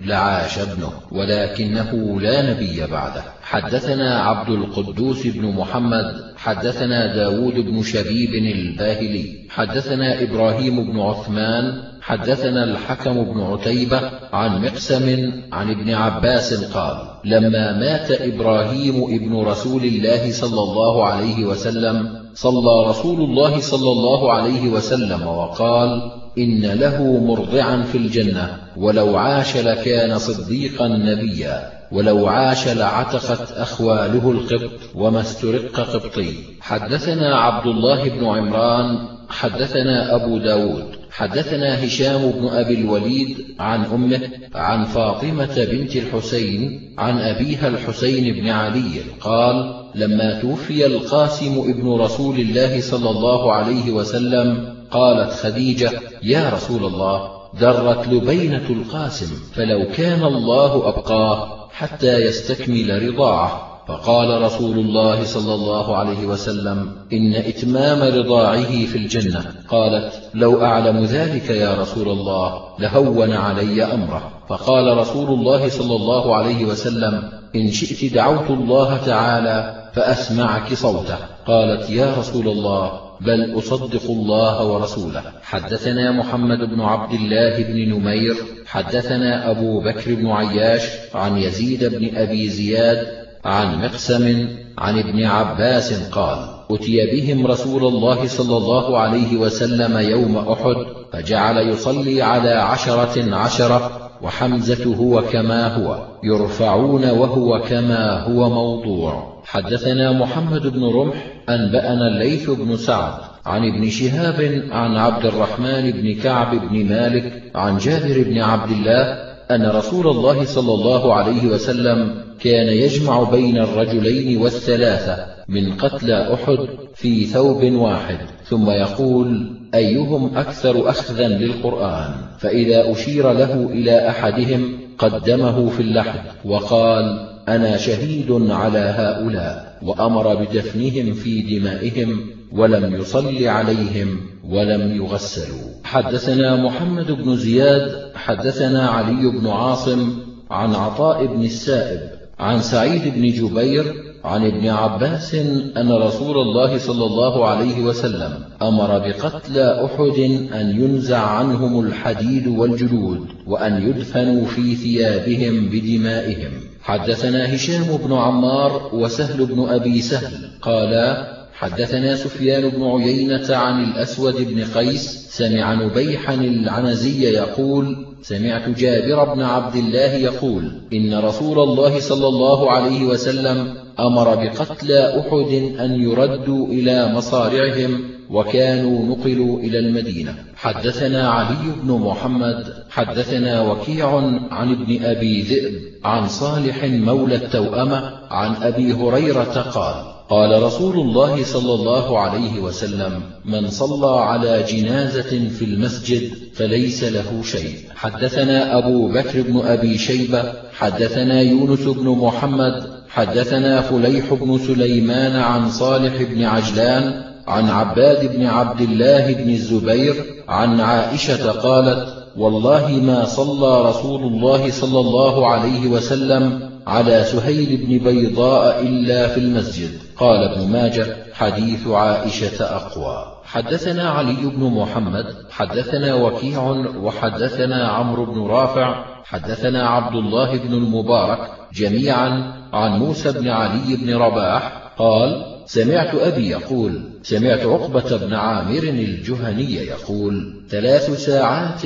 لعاش ابنه ولكنه لا نبي بعده. حدثنا عبد القدوس بن محمد حدثنا داود بن شبيب الباهلي حدثنا إبراهيم بن عثمان حدثنا الحكم بن عتيبة عن مقسم عن ابن عباس قال لما مات إبراهيم ابن رسول الله صلى الله عليه وسلم صلى رسول الله صلى الله عليه وسلم وقال إن له مرضعا في الجنة ولو عاش لكان صديقا نبيا ولو عاش لعتقت أخواله القبط وما استرق قبطي. حدثنا عبد الله بن عمران حدثنا أبو داود حدثنا هشام بن أبي الوليد عن أمه عن فاطمة بنت الحسين عن أبيها الحسين بن علي قال لما توفي القاسم ابن رسول الله صلى الله عليه وسلم قالت خديجة يا رسول الله درت لبينة القاسم فلو كان الله أبقاه حتى يستكمل رضاعه. فقال رسول الله صلى الله عليه وسلم إن إتمام رضاعه في الجنة. قالت لو أعلم ذلك يا رسول الله لهون علي أمره. فقال رسول الله صلى الله عليه وسلم إن شئت دعوت الله تعالى فأسمعك صوته. قالت يا رسول الله بل أصدق الله ورسوله. حدثنا محمد بن عبد الله بن نمير حدثنا أبو بكر بن عياش عن يزيد بن أبي زياد عن مقسم عن ابن عباس قال أتي بهم رسول الله صلى الله عليه وسلم يوم أحد فجعل يصلي على عشرة عشرة وحمزة هو كما هو يرفعون وهو كما هو موضوع. حدثنا محمد بن رمح أنبأنا الليث بن سعد عن ابن شهاب عن عبد الرحمن بن كعب بن مالك عن جابر بن عبد الله أن رسول الله صلى الله عليه وسلم كان يجمع بين الرجلين والثلاثة من قتلى أحد في ثوب واحد ثم يقول أيهم أكثر أخذا للقرآن فإذا أشير له إلى أحدهم قدمه في اللحد وقال أنا شهيد على هؤلاء وأمر بدفنهم في دمائهم ولم يصل عليهم ولم يغسلوا. حدثنا محمد بن زياد حدثنا علي بن عاصم عن عطاء بن السائب عن سعيد بن جبير عن ابن عباس أن رسول الله صلى الله عليه وسلم أمر بقتلى أحد أن ينزع عنهم الحديد والجلود وأن يدفنوا في ثيابهم بدمائهم. حدثنا هشام بن عمار وسهل بن أبي سهل. قالا حدثنا سفيان بن عيينة عن الأسود بن قيس. سمع نبيحا العنزي يقول سمعت جابر بن عبد الله يقول إن رسول الله صلى الله عليه وسلم أمر بقتلى أحد أن يردوا إلى مصارعهم وكانوا نقلوا إلى المدينة. حدثنا علي بن محمد حدثنا وكيع عن ابن أبي ذئب عن صالح مولى التوأمة عن أبي هريرة قال قال رسول الله صلى الله عليه وسلم من صلى على جنازة في المسجد فليس له شيء. حدثنا أبو بكر بن أبي شيبة حدثنا يونس بن محمد حدثنا فليح بن سليمان عن صالح بن عجلان عن عباد بن عبد الله بن الزبير عن عائشة قالت والله ما صلى رسول الله صلى الله عليه وسلم على سهيل بن بيضاء إلا في المسجد. قال ابن ماجه حديث عائشة أقوى. حدثنا علي بن محمد حدثنا وكيع وحدثنا عمرو بن رافع حدثنا عبد الله بن المبارك جميعا عن موسى بن علي بن رباح قال سمعت أبي يقول سمعت عقبة بن عامر الجهني يقول ثلاث ساعات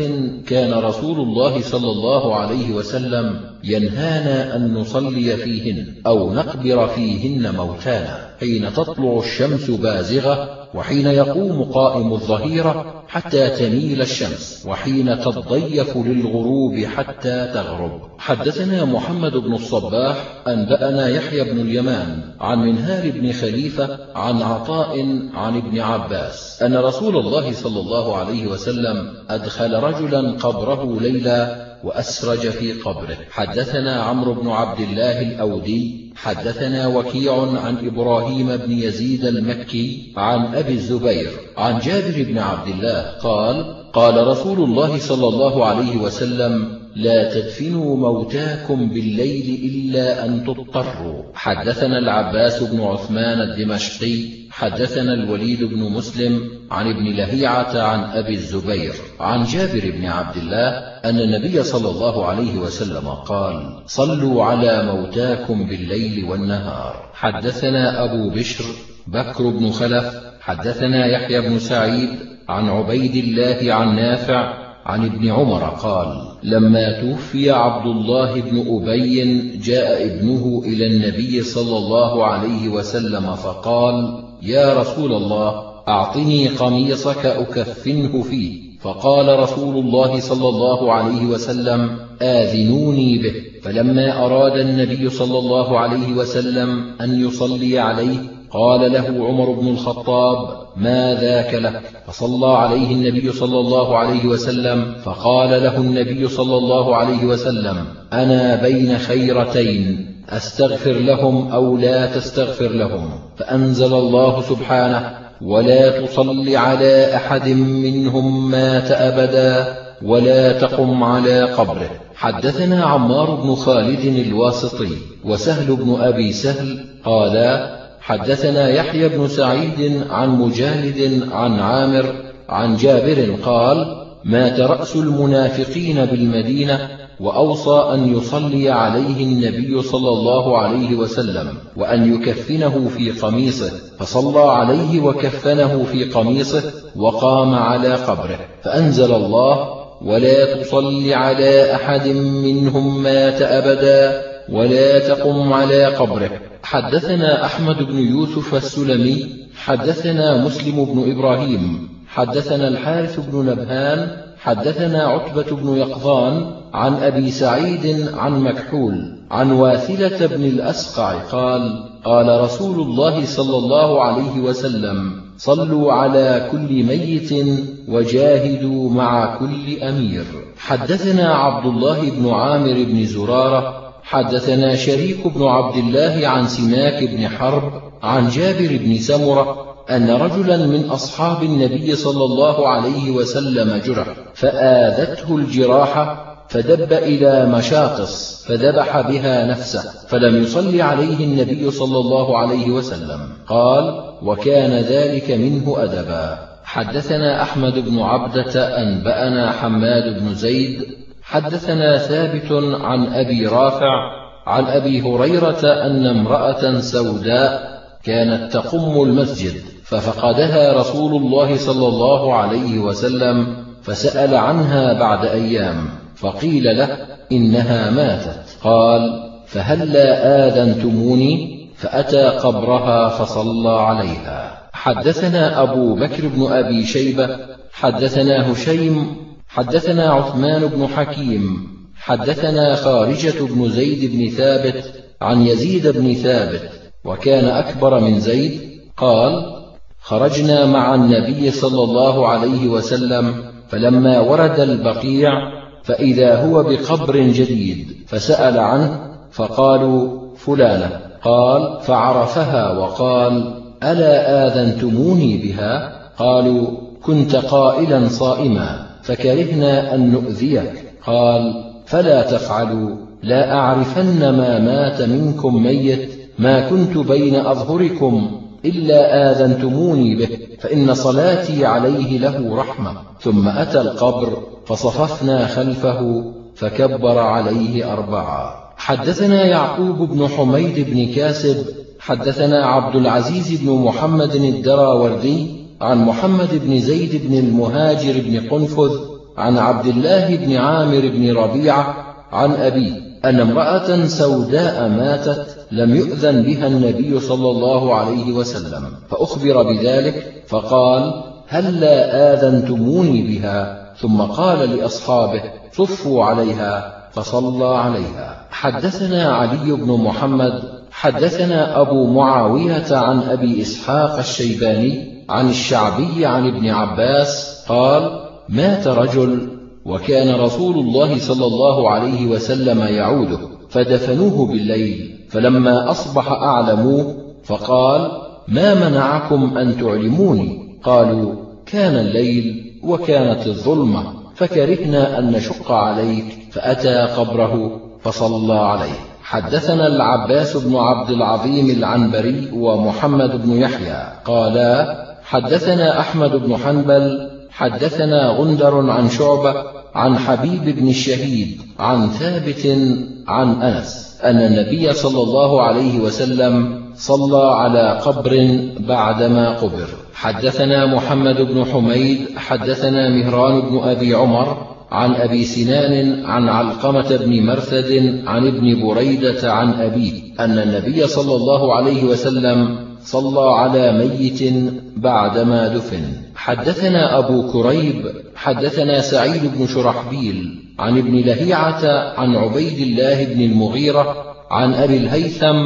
كان رسول الله صلى الله عليه وسلم ينهانا أن نصلي فيهن أو نقبر فيهن موتانا حين تطلع الشمس بازغة وحين يقوم قائم الظهيرة حتى تميل الشمس وحين تضيف للغروب حتى تغرب. حدثنا محمد بن الصباح أنبأنا يحيى بن اليمان عن منهار بن خليفة عن عطاء عن ابن عباس أن رسول الله صلى الله عليه وسلم أدخل رجلا قبره ليلا وأسرج في قبره. حدثنا عمرو بن عبد الله الأودي حدثنا وكيع عن إبراهيم بن يزيد المكي عن أبي الزبير عن جابر بن عبد الله قال قال رسول الله صلى الله عليه وسلم لا تدفنوا موتاكم بالليل إلا أن تضطروا. حدثنا العباس بن عثمان الدمشقي حدثنا الوليد بن مسلم عن ابن لهيعة عن أبي الزبير عن جابر بن عبد الله أن النبي صلى الله عليه وسلم قال صلوا على موتاكم بالليل والنهار. حدثنا أبو بشر بكر بن خلف حدثنا يحيى بن سعيد عن عبيد الله عن نافع عن ابن عمر قال لما توفي عبد الله بن أبي جاء ابنه إلى النبي صلى الله عليه وسلم فقال يا رسول الله أعطني قميصك أكفنه فيه. فقال رسول الله صلى الله عليه وسلم آذنوني به. فلما أراد النبي صلى الله عليه وسلم أن يصلي عليه قال له عمر بن الخطاب ما ذاك لك؟ فصلى عليه النبي صلى الله عليه وسلم فقال له النبي صلى الله عليه وسلم أنا بين خيرتين. أستغفر لهم أو لا تستغفر لهم. فأنزل الله سبحانه ولا تصل على أحد منهم مات أبدا ولا تقم على قبره. حدثنا عمار بن خالد الواسطي وسهل بن أبي سهل قالا حدثنا يحيى بن سعيد عن مجاهد عن عامر عن جابر قال مات رأس المنافقين بالمدينة وأوصى أن يصلي عليه النبي صلى الله عليه وسلم وأن يكفنه في قميصه فصلى عليه وكفنه في قميصه وقام على قبره فأنزل الله ولا تصل على أحد منهم مات أبدا ولا تقم على قبره. حدثنا أحمد بن يوسف السلمي حدثنا مسلم بن إبراهيم حدثنا الحارث بن نبهان حدثنا عتبة بن يقظان عن أبي سعيد عن مكحول عن واثلة بن الأسقع قال قال رسول الله صلى الله عليه وسلم صلوا على كل ميت وجاهدوا مع كل أمير. حدثنا عبد الله بن عامر بن زرارة حدثنا شريك بن عبد الله عن سماك بن حرب عن جابر بن سمرة أن رجلا من أصحاب النبي صلى الله عليه وسلم جرح فآذته الجراحة فدب إلى مشاقص فذبح بها نفسه فلم يصل عليه النبي صلى الله عليه وسلم. قال وكان ذلك منه أدبا. حدثنا أحمد بن عبدة أنبأنا حماد بن زيد. حدثنا ثابت عن أبي رافع عن أبي هريرة أن امرأة سوداء كانت تقم المسجد. ففقدها رسول الله صلى الله عليه وسلم فسأل عنها بعد أيام فقيل له إنها ماتت. قال فهلا آذنتموني؟ فأتى قبرها فصلى عليها. حدثنا أبو بكر بن أبي شيبة حدثنا هشيم حدثنا عثمان بن حكيم حدثنا خارجة بن زيد بن ثابت عن يزيد بن ثابت وكان أكبر من زيد قال خرجنا مع النبي صلى الله عليه وسلم فلما ورد البقيع فإذا هو بقبر جديد فسأل عنه فقالوا فلانة. قال فعرفها وقال ألا آذنتموني بها؟ قالوا كنت قائلا صائما فكرهنا أن نؤذيك. قال فلا تفعلوا لا أعرفن ما مات منكم ميت ما كنت بين أظهركم إلا آذنتموني به فإن صلاتي عليه له رحمة. ثم أتى القبر فصففنا خلفه فكبر عليه أربعا حدثنا يعقوب بن حميد بن كاسب حدثنا عبد العزيز بن محمد الدراوردي عن محمد بن زيد بن المهاجر بن قنفذ عن عبد الله بن عامر بن ربيعة عن أبيه. أن امرأة سوداء ماتت لم يؤذن بها النبي صلى الله عليه وسلم فأخبر بذلك فقال هل لا آذنتموني بها؟ ثم قال لأصحابه صفوا عليها فصلى عليها. حدثنا علي بن محمد حدثنا أبو معاوية عن أبي إسحاق الشيباني عن الشعبي عن ابن عباس قال مات رجل وكان رسول الله صلى الله عليه وسلم يعوده فدفنوه بالليل فلما أصبح أعلموه فقال ما منعكم أن تعلموني؟ قالوا كان الليل وكانت الظلمة فكرهنا أن نشق عليك فأتى قبره فصلى عليه. حدثنا العباس بن عبد العظيم العنبري ومحمد بن يحيى قالا حدثنا أحمد بن حنبل حدثنا غندر عن شعبة عن حبيب بن الشهيد عن ثابت عن أنس أن النبي صلى الله عليه وسلم صلى على قبر بعدما قبر. حدثنا محمد بن حميد حدثنا مهران بن أبي عمر عن أبي سنان عن علقمة بن مرثد عن ابن بريدة عن أبيه أن النبي صلى الله عليه وسلم صلى على ميت بعدما دفن. حدثنا أبو كريب حدثنا سعيد بن شرحبيل عن ابن لهيعة عن عبيد الله بن المغيرة عن أبي الهيثم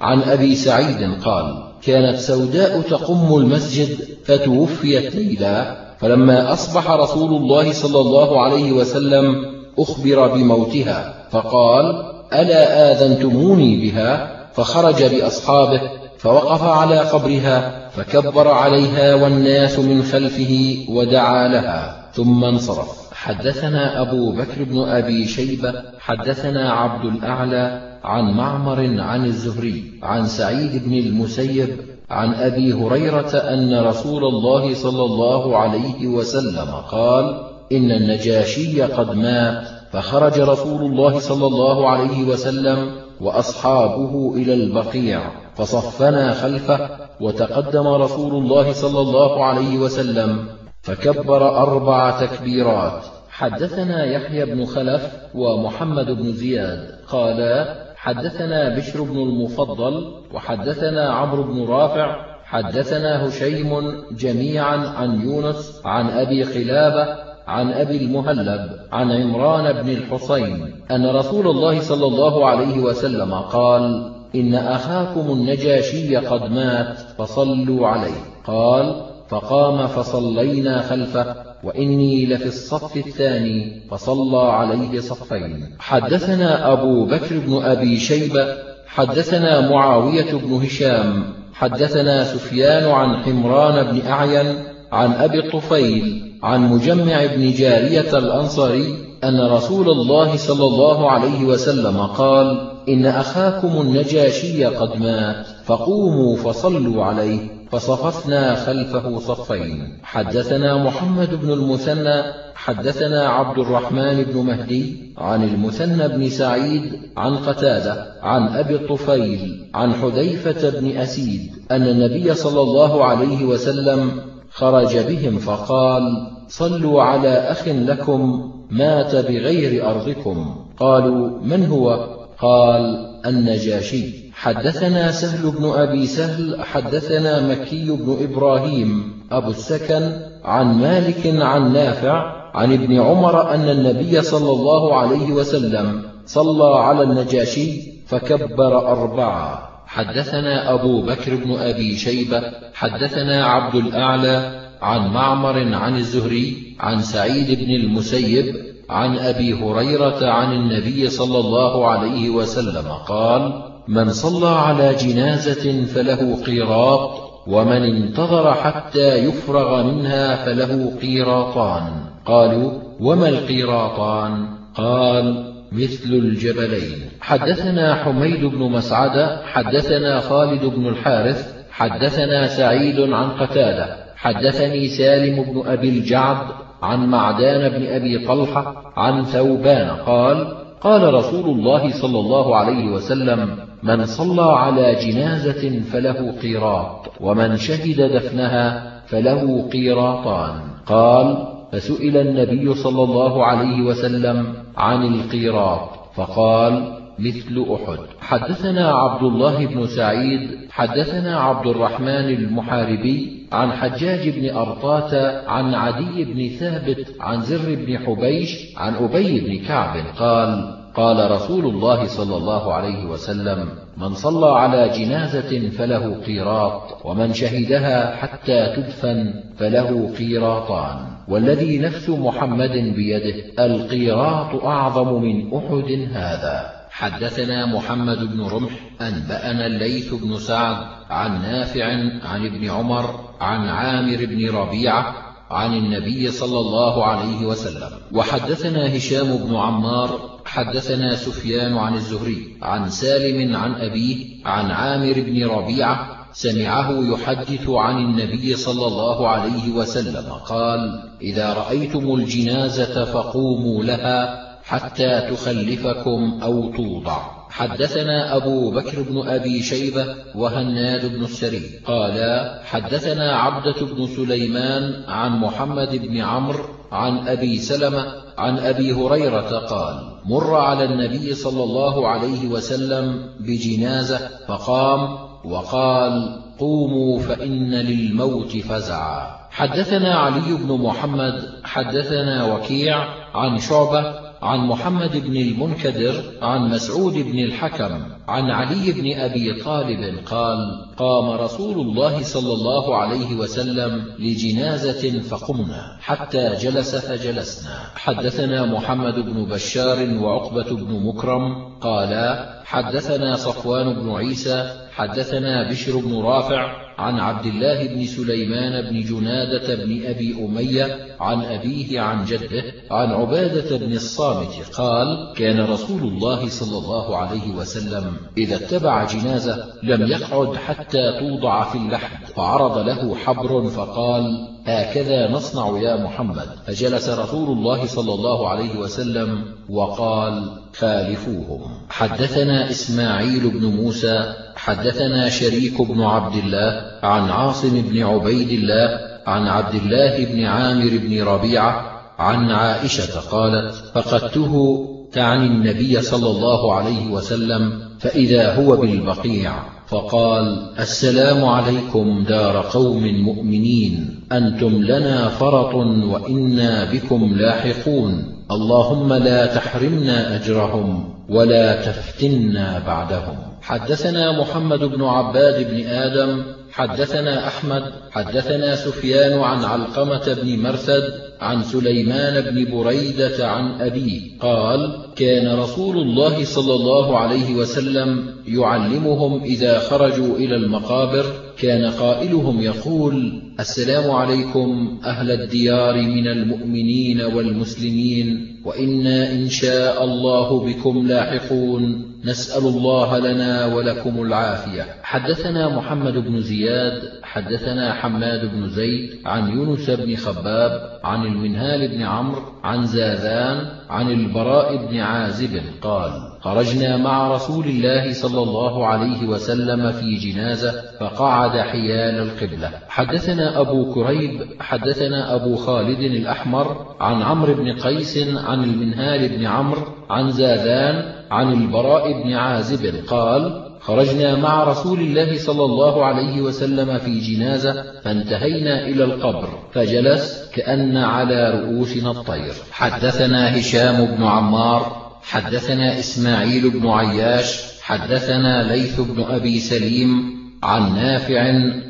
عن أبي سعيد قال كانت سوداء تقم المسجد فتوفيت ليلا فلما أصبح رسول الله صلى الله عليه وسلم أخبر بموتها فقال ألا آذنتموني بها؟ فخرج بأصحابه فوقف على قبرها فكبر عليها والناس من خلفه ودعا لها ثم انصرف. حدثنا أبو بكر بن أبي شيبة حدثنا عبد الأعلى عن معمر عن الزهري عن سعيد بن المسيب عن أبي هريرة أن رسول الله صلى الله عليه وسلم قال إن النجاشي قد مات فخرج رسول الله صلى الله عليه وسلم وأصحابه إلى البقيع. فصفنا خلفه وتقدم رسول الله صلى الله عليه وسلم فكبر أربع تكبيرات. حدثنا يحيى بن خلف ومحمد بن زياد. قالا حدثنا بشر بن المفضل وحدثنا عمرو بن رافع حدثنا هشيم جميعا عن يونس عن أبي قلابة عن أبي المهلب عن عمران بن الحصين أن رسول الله صلى الله عليه وسلم قال إن أخاكم النجاشي قد مات فصلوا عليه. قال فقام فصلينا خلفه وإني لفي الصف الثاني فصلى عليه صفين. حدثنا أبو بكر بن أبي شيبة حدثنا معاوية بن هشام حدثنا سفيان عن حمران بن أعين عن أبي الطفيل عن مجمع بن جارية الأنصاري أن رسول الله صلى الله عليه وسلم قال إن أخاكم النجاشي قد مات فقوموا فصلوا عليه فصففنا خلفه صفين. حدثنا محمد بن المثنى حدثنا عبد الرحمن بن مهدي عن المثنى بن سعيد عن قتادة عن أبي الطفيل عن حذيفة بن أسيد أن النبي صلى الله عليه وسلم خرج بهم فقال صلوا على أخ لكم مات بغير أرضكم. قالوا من هو؟ قال النجاشي. حدثنا سهل بن أبي سهل حدثنا مكي بن إبراهيم أبو السكن عن مالك عن نافع عن ابن عمر أن النبي صلى الله عليه وسلم صلى على النجاشي فكبر أربعة. حدثنا أبو بكر بن أبي شيبة حدثنا عبد الأعلى عن معمر عن الزهري عن سعيد بن المسيب عن أبي هريرة عن النبي صلى الله عليه وسلم قال من صلى على جنازة فله قيراط ومن انتظر حتى يفرغ منها فله قيراطان قالوا وما القيراطان؟ قال مثل الجبلين. حدثنا حميد بن مسعد حدثنا خالد بن الحارث حدثنا سعيد عن قتادة حدثني سالم بن أبي الجعد عن معدان بن أبي طلحة عن ثوبان قال قال رسول الله صلى الله عليه وسلم من صلى على جنازة فله قيراط ومن شهد دفنها فله قيراطان. قال فسئل النبي صلى الله عليه وسلم عن القيراط فقال مثل أحد. حدثنا عبد الله بن سعيد حدثنا عبد الرحمن المحاربي عن حجاج بن أرطاة عن عدي بن ثابت عن زر بن حبيش عن أبي بن كعب قال قال رسول الله صلى الله عليه وسلم من صلى على جنازة فله قيراط ومن شهدها حتى تدفن فله قيراطان. والذي نفس محمد بيده القيراط أعظم من أحد هذا. حدثنا محمد بن رمح أنبأنا الليث بن سعد عن نافع عن ابن عمر عن عامر بن ربيعة عن النبي صلى الله عليه وسلم. وحدثنا هشام بن عمار حدثنا سفيان عن الزهري عن سالم عن أبيه عن عامر بن ربيعة سمعه يحدث عن النبي صلى الله عليه وسلم قال إذا رأيتم الجنازة فقوموا لها حتى تخلفكم أو توضع. حدثنا أبو بكر بن أبي شيبة وهناد بن السري قالا حدثنا عبدة بن سليمان عن محمد بن عمرو عن أبي سلمة عن أبي هريرة قال مر على النبي صلى الله عليه وسلم بجنازة فقام وقال قوموا فإن للموت فزعا. حدثنا علي بن محمد حدثنا وكيع عن شعبة عن محمد بن المنكدر عن مسعود بن الحكم عن علي بن أبي طالب قال قام رسول الله صلى الله عليه وسلم لجنازة فقمنا حتى جلس فجلسنا. حدثنا محمد بن بشار وعقبة بن مكرم قالا حدثنا صفوان بن عيسى حدثنا بشر بن رافع عن عبد الله بن سليمان بن جنادة بن أبي أمية عن أبيه عن جده عن عبادة بن الصامت قال كان رسول الله صلى الله عليه وسلم إذا اتبع جنازة لم يقعد حتى توضع في اللحد فعرض له حبر فقال هكذا نصنع يا محمد. فجلس رسول الله صلى الله عليه وسلم وقال خالفوهم حدثنا إسماعيل بن موسى حدثنا شريك بن عبد الله عن عاصم بن عبيد الله عن عبد الله بن عامر بن ربيعة عن عائشة قالت فقدته تعني النبي صلى الله عليه وسلم فإذا هو بالبقيع. فقال السلام عليكم دار قوم مؤمنين أنتم لنا فرط وإنا بكم لاحقون. اللهم لا تحرمنا أجرهم ولا تفتنا بعدهم. حدثنا محمد بن عباد بن آدم حدثنا أحمد حدثنا سفيان عن علقمة بن مرثد عن سليمان بن بريدة عن أبيه قال كان رسول الله صلى الله عليه وسلم يعلمهم إذا خرجوا إلى المقابر كان قائلهم يقول السلام عليكم أهل الديار من المؤمنين والمسلمين وإنا إن شاء الله بكم لاحقون. نسأل الله لنا ولكم العافية. حدثنا محمد بن زياد حدثنا حماد بن زيد عن يونس بن خباب عن المنهال بن عمرو عن زاذان عن البراء بن عازب قال خرجنا مع رسول الله صلى الله عليه وسلم في جنازة فقعد حيال القبلة. حدثنا أبو كريب حدثنا أبو خالد الأحمر عن عمرو بن قيس عن المنهال بن عمرو عن زاذان عن البراء بن عازب قال خرجنا مع رسول الله صلى الله عليه وسلم في جنازة فانتهينا إلى القبر فجلس كأن على رؤوسنا الطير. حدثنا هشام بن عمار حدثنا إسماعيل بن عياش حدثنا ليث بن أبي سليم عن نافع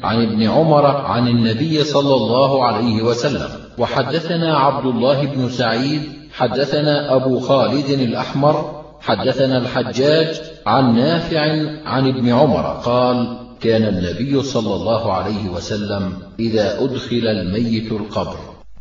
عن ابن عمر عن النبي صلى الله عليه وسلم. وحدثنا عبد الله بن سعيد حدثنا أبو خالد الأحمر حدثنا الحجاج عن نافع عن ابن عمر قال كان النبي صلى الله عليه وسلم إذا أدخل الميت القبر.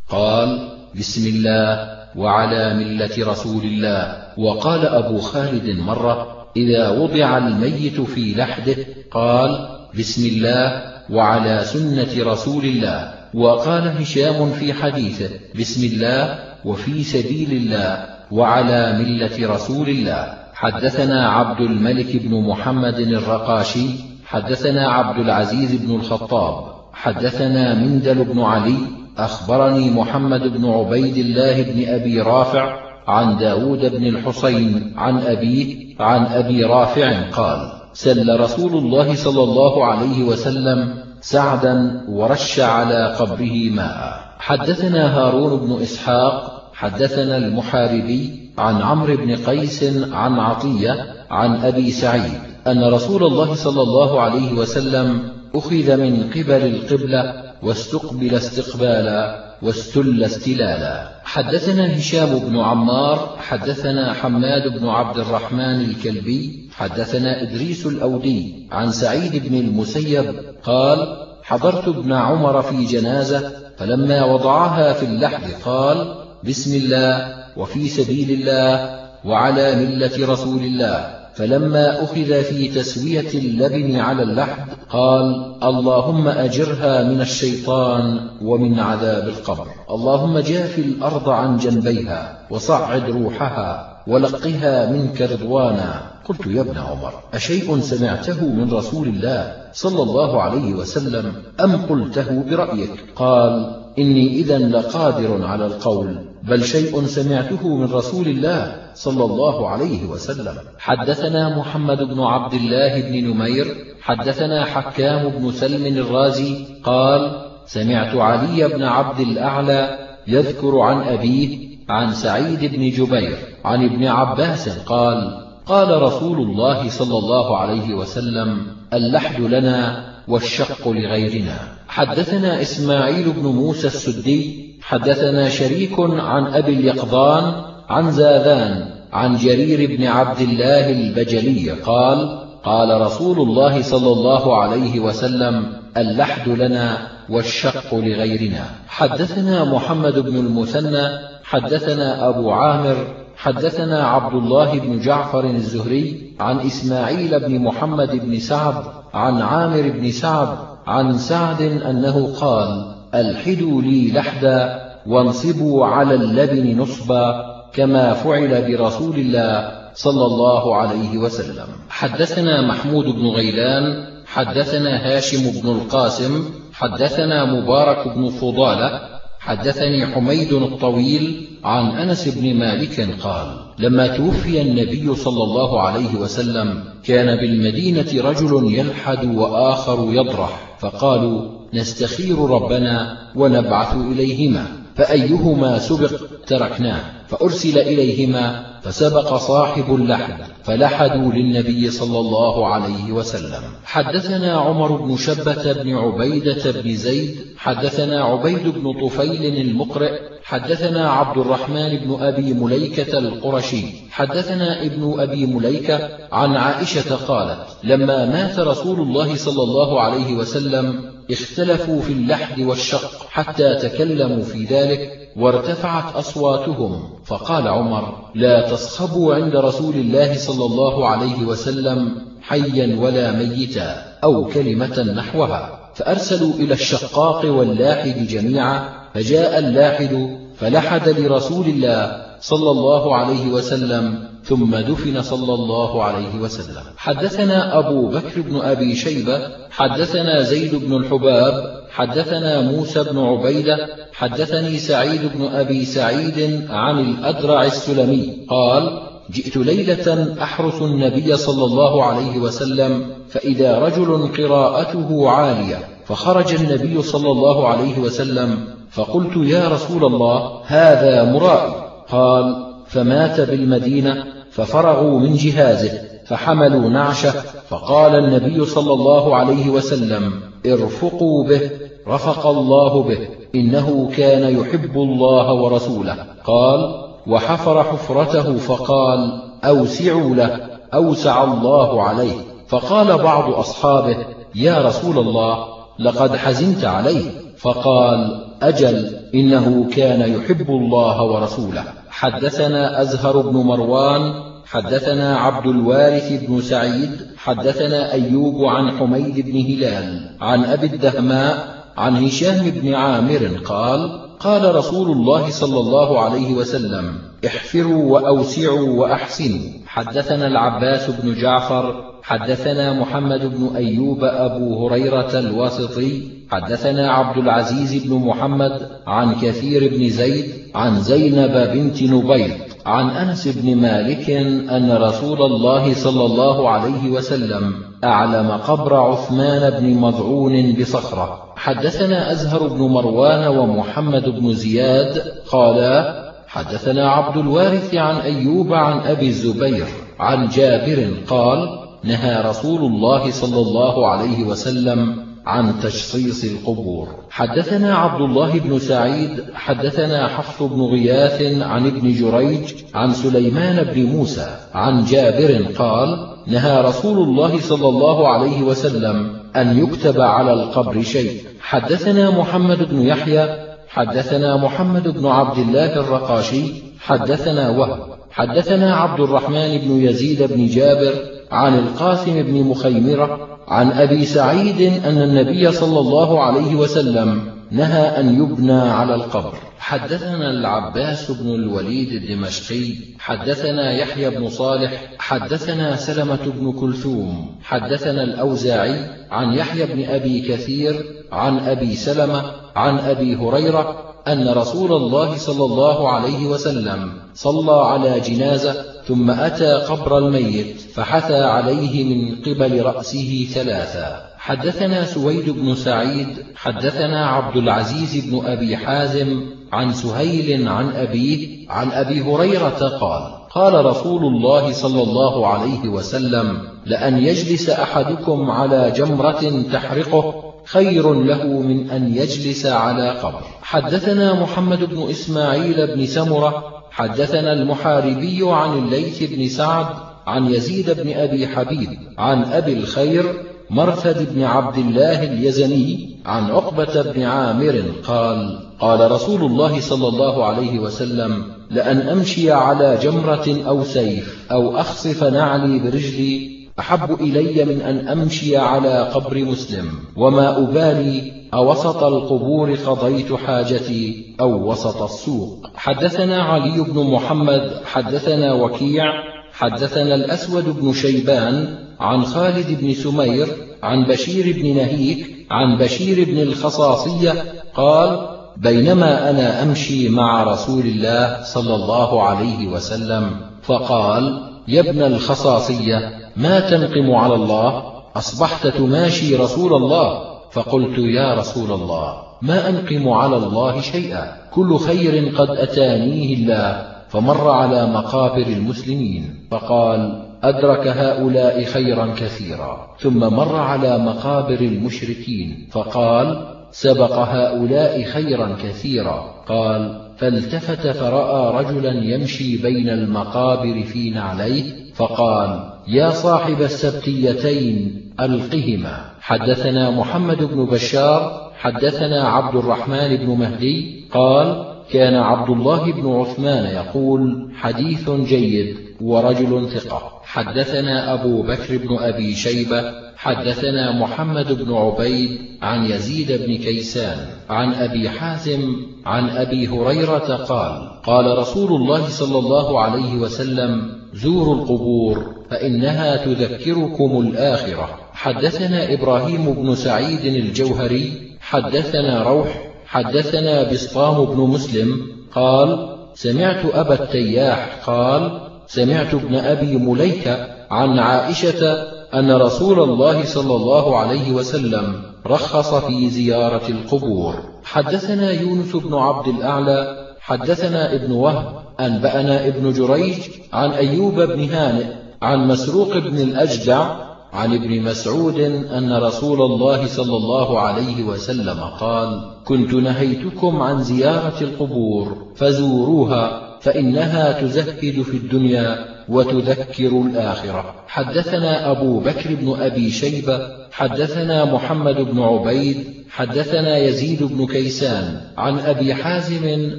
قال بسم الله. وعلى ملة رسول الله. وقال أبو خالد مرة إذا وضع الميت في لحده قال بسم الله وعلى سنة رسول الله. وقال هشام في حديثه بسم الله وفي سبيل الله وعلى ملة رسول الله. حدثنا عبد الملك بن محمد الرقاشي حدثنا عبد العزيز بن الخطاب حدثنا مندل بن علي أخبرني محمد بن عبيد الله بن أبي رافع عن داود بن الحسين عن أبيه عن أبي رافع قال سل رسول الله صلى الله عليه وسلم سعدا ورش على قبره ماء. حدثنا هارون بن إسحاق حدثنا المحاربي عن عمرو بن قيس عن عطية عن أبي سعيد أن رسول الله صلى الله عليه وسلم أخذ من قبل القبلة واستقبل استقبالا واستل استلالا. حدثنا هشام بن عمار حدثنا حماد بن عبد الرحمن الكلبي حدثنا إدريس الأودي عن سعيد بن المسيب قال حضرت ابن عمر في جنازة فلما وضعها في اللحد قال بسم الله وفي سبيل الله وعلى ملة رسول الله. فلما أخذ في تسوية اللبن على اللحد قال اللهم أجرها من الشيطان ومن عذاب القبر. اللهم جاف الأرض عن جنبيها وصعد روحها ولقها منك رضوانا. قلت يا ابن عمر أشيء سمعته من رسول الله صلى الله عليه وسلم أم قلته برأيك؟ قال إني إذا لقادر على القول بل شيء سمعته من رسول الله صلى الله عليه وسلم. حدثنا محمد بن عبد الله بن نمير حدثنا حكام بن سلم الرازي قال سمعت علي بن عبد الأعلى يذكر عن أبيه عن سعيد بن جبير عن ابن عباس قال قال رسول الله صلى الله عليه وسلم اللحد لنا والشق لغيرنا. حدثنا إسماعيل بن موسى السدي حدثنا شريك عن أبي اليقظان عن زاذان عن جرير بن عبد الله البجلي قال قال رسول الله صلى الله عليه وسلم اللحد لنا والشق لغيرنا. حدثنا محمد بن المثنى حدثنا أبو عامر حدثنا عبد الله بن جعفر الزهري عن إسماعيل بن محمد بن سعد عن عامر بن سعد عن سعد أنه قال ألحدوا لي لحدا وانصبوا على اللبن نصبا كما فعل برسول الله صلى الله عليه وسلم. حدثنا محمود بن غيلان حدثنا هاشم بن القاسم حدثنا مبارك بن فضالة حدثني حميد الطويل عن أنس بن مالك قال لما توفي النبي صلى الله عليه وسلم كان بالمدينة رجل يلحد وآخر يضرح فقالوا نستخير ربنا ونبعث إليهما. فأيهما سبق تركناه فأرسل إليهما فسبق صاحب اللحد فلحدوا للنبي صلى الله عليه وسلم. حدثنا عمر بن شبة بن عبيدة بن زيد حدثنا عبيد بن طفيل المقرئ حدثنا عبد الرحمن بن أبي مليكة القرشي حدثنا ابن أبي مليكة عن عائشة قالت لما مات رسول الله صلى الله عليه وسلم اختلفوا في اللحد والشق حتى تكلموا في ذلك وارتفعت أصواتهم. فقال عمر لا تصخبوا عند رسول الله صلى الله عليه وسلم حيا ولا ميتا أو كلمة نحوها. فأرسلوا إلى الشقاق واللاحد جميعا فجاء اللاحد فلحد لرسول الله صلى الله عليه وسلم ثم دفن صلى الله عليه وسلم. حدثنا أبو بكر بن أبي شيبة حدثنا زيد بن الحباب حدثنا موسى بن عبيدة حدثني سعيد بن أبي سعيد عن الأدرع السلمي. قال جئت ليلة أحرس النبي صلى الله عليه وسلم فإذا رجل قراءته عالية فخرج النبي صلى الله عليه وسلم فقلت يا رسول الله هذا مرائي. قال فمات بالمدينة ففرغوا من جهازه فحملوا نعشه فقال النبي صلى الله عليه وسلم ارفقوا به رفق الله به إنه كان يحب الله ورسوله. قال وحفر حفرته فقال أوسعوا له أوسع الله عليه. فقال بعض أصحابه يا رسول الله لقد حزنت عليه. فقال أجل إنه كان يحب الله ورسوله. حدثنا أزهر بن مروان حدثنا عبد الوارث بن سعيد حدثنا أيوب عن حميد بن هلال عن أبي الدهماء عن هشام بن عامر قال قال رسول الله صلى الله عليه وسلم احفروا وأوسعوا وأحسنوا. حدثنا العباس بن جعفر حدثنا محمد بن أيوب أبو هريرة الواسطي حدثنا عبد العزيز بن محمد عن كثير بن زيد عن زينب بنت نبيط عن أنس بن مالك أن رسول الله صلى الله عليه وسلم أعلم قبر عثمان بن مضعون بصخرة. حدثنا أزهر بن مروان ومحمد بن زياد قالا حدثنا عبد الوارث عن أيوب عن أبي الزبير عن جابر قال نهى رسول الله صلى الله عليه وسلم عن تشصيص القبور. حدثنا عبد الله بن سعيد حدثنا حفص بن غياث عن ابن جريج عن سليمان بن موسى عن جابر قال نهى رسول الله صلى الله عليه وسلم أن يكتب على القبر شيء. حدثنا محمد بن يحيى حدثنا محمد بن عبد الله الرقاشي حدثنا وهب. حدثنا عبد الرحمن بن يزيد بن جابر عن القاسم بن مخيمرة عن أبي سعيد أن النبي صلى الله عليه وسلم نهى أن يبنى على القبر. حدثنا العباس بن الوليد الدمشقي. حدثنا يحيى بن صالح. حدثنا سلمة بن كلثوم. حدثنا الأوزاعي عن يحيى بن أبي كثير عن أبي سلمة عن أبي هريرة أن رسول الله صلى الله عليه وسلم صلى على جنازة ثم أتى قبر الميت فحثى عليه من قبل رأسه ثلاثا. حدثنا سويد بن سعيد حدثنا عبد العزيز بن أبي حازم عن سهيل عن أبيه عن أبي هريرة قال قال رسول الله صلى الله عليه وسلم لأن يجلس أحدكم على جمرة تحرقه خير له من أن يجلس على قبر. حدثنا محمد بن إسماعيل بن سمرة حدثنا المحاربي عن الليث بن سعد عن يزيد بن أبي حبيب عن أبي الخير مرثد بن عبد الله اليزني عن عقبة بن عامر قال قال رسول الله صلى الله عليه وسلم لأن أمشي على جمرة أو سيف أو أخصف نعلي برجلي أحب إلي من أن أمشي على قبر مسلم وما أبالي أوسط القبور قضيت حاجتي أو وسط السوق. حدثنا علي بن محمد حدثنا وكيع حدثنا الأسود بن شيبان عن خالد بن سمير عن بشير بن نهيك عن بشير بن الخصاصية قال بينما أنا أمشي مع رسول الله صلى الله عليه وسلم فقال يا ابن الخصاصية ما تنقم على الله؟ أصبحت تماشي رسول الله. فقلت يا رسول الله ما أنقم على الله شيئا؟ كل خير قد أتانيه الله. فمر على مقابر المسلمين فقال أدرك هؤلاء خيرا كثيرا. ثم مر على مقابر المشركين فقال سبق هؤلاء خيرا كثيرا. قال فالتفت فرأى رجلا يمشي بين المقابر في نعليه فقال يا صاحب السبتيتين ألقهما. حدثنا محمد بن بشار حدثنا عبد الرحمن بن مهدي قال كان عبد الله بن عثمان يقول حديث جيد ورجل ثقة. حدثنا أبو بكر بن أبي شيبة حدثنا محمد بن عبيد عن يزيد بن كيسان عن أبي حازم عن أبي هريرة قال قال رسول الله صلى الله عليه وسلم زوروا القبور فإنها تذكركم الآخرة. حدثنا إبراهيم بن سعيد الجوهري حدثنا روح حدثنا بسطام بن مسلم قال سمعت أبا التياح قال سمعت ابن أبي مليكة عن عائشة أن رسول الله صلى الله عليه وسلم رخص في زيارة القبور. حدثنا يونس بن عبد الأعلى حدثنا ابن وهب أنبأنا ابن جريج عن أيوب بن هانئ عن مسروق بن الأجدع عن ابن مسعود أن رسول الله صلى الله عليه وسلم قال كنت نهيتكم عن زيارة القبور فزوروها فإنها تزهد في الدنيا وتذكر الآخرة. حدثنا أبو بكر بن أبي شيبة حدثنا محمد بن عبيد حدثنا يزيد بن كيسان عن أبي حازم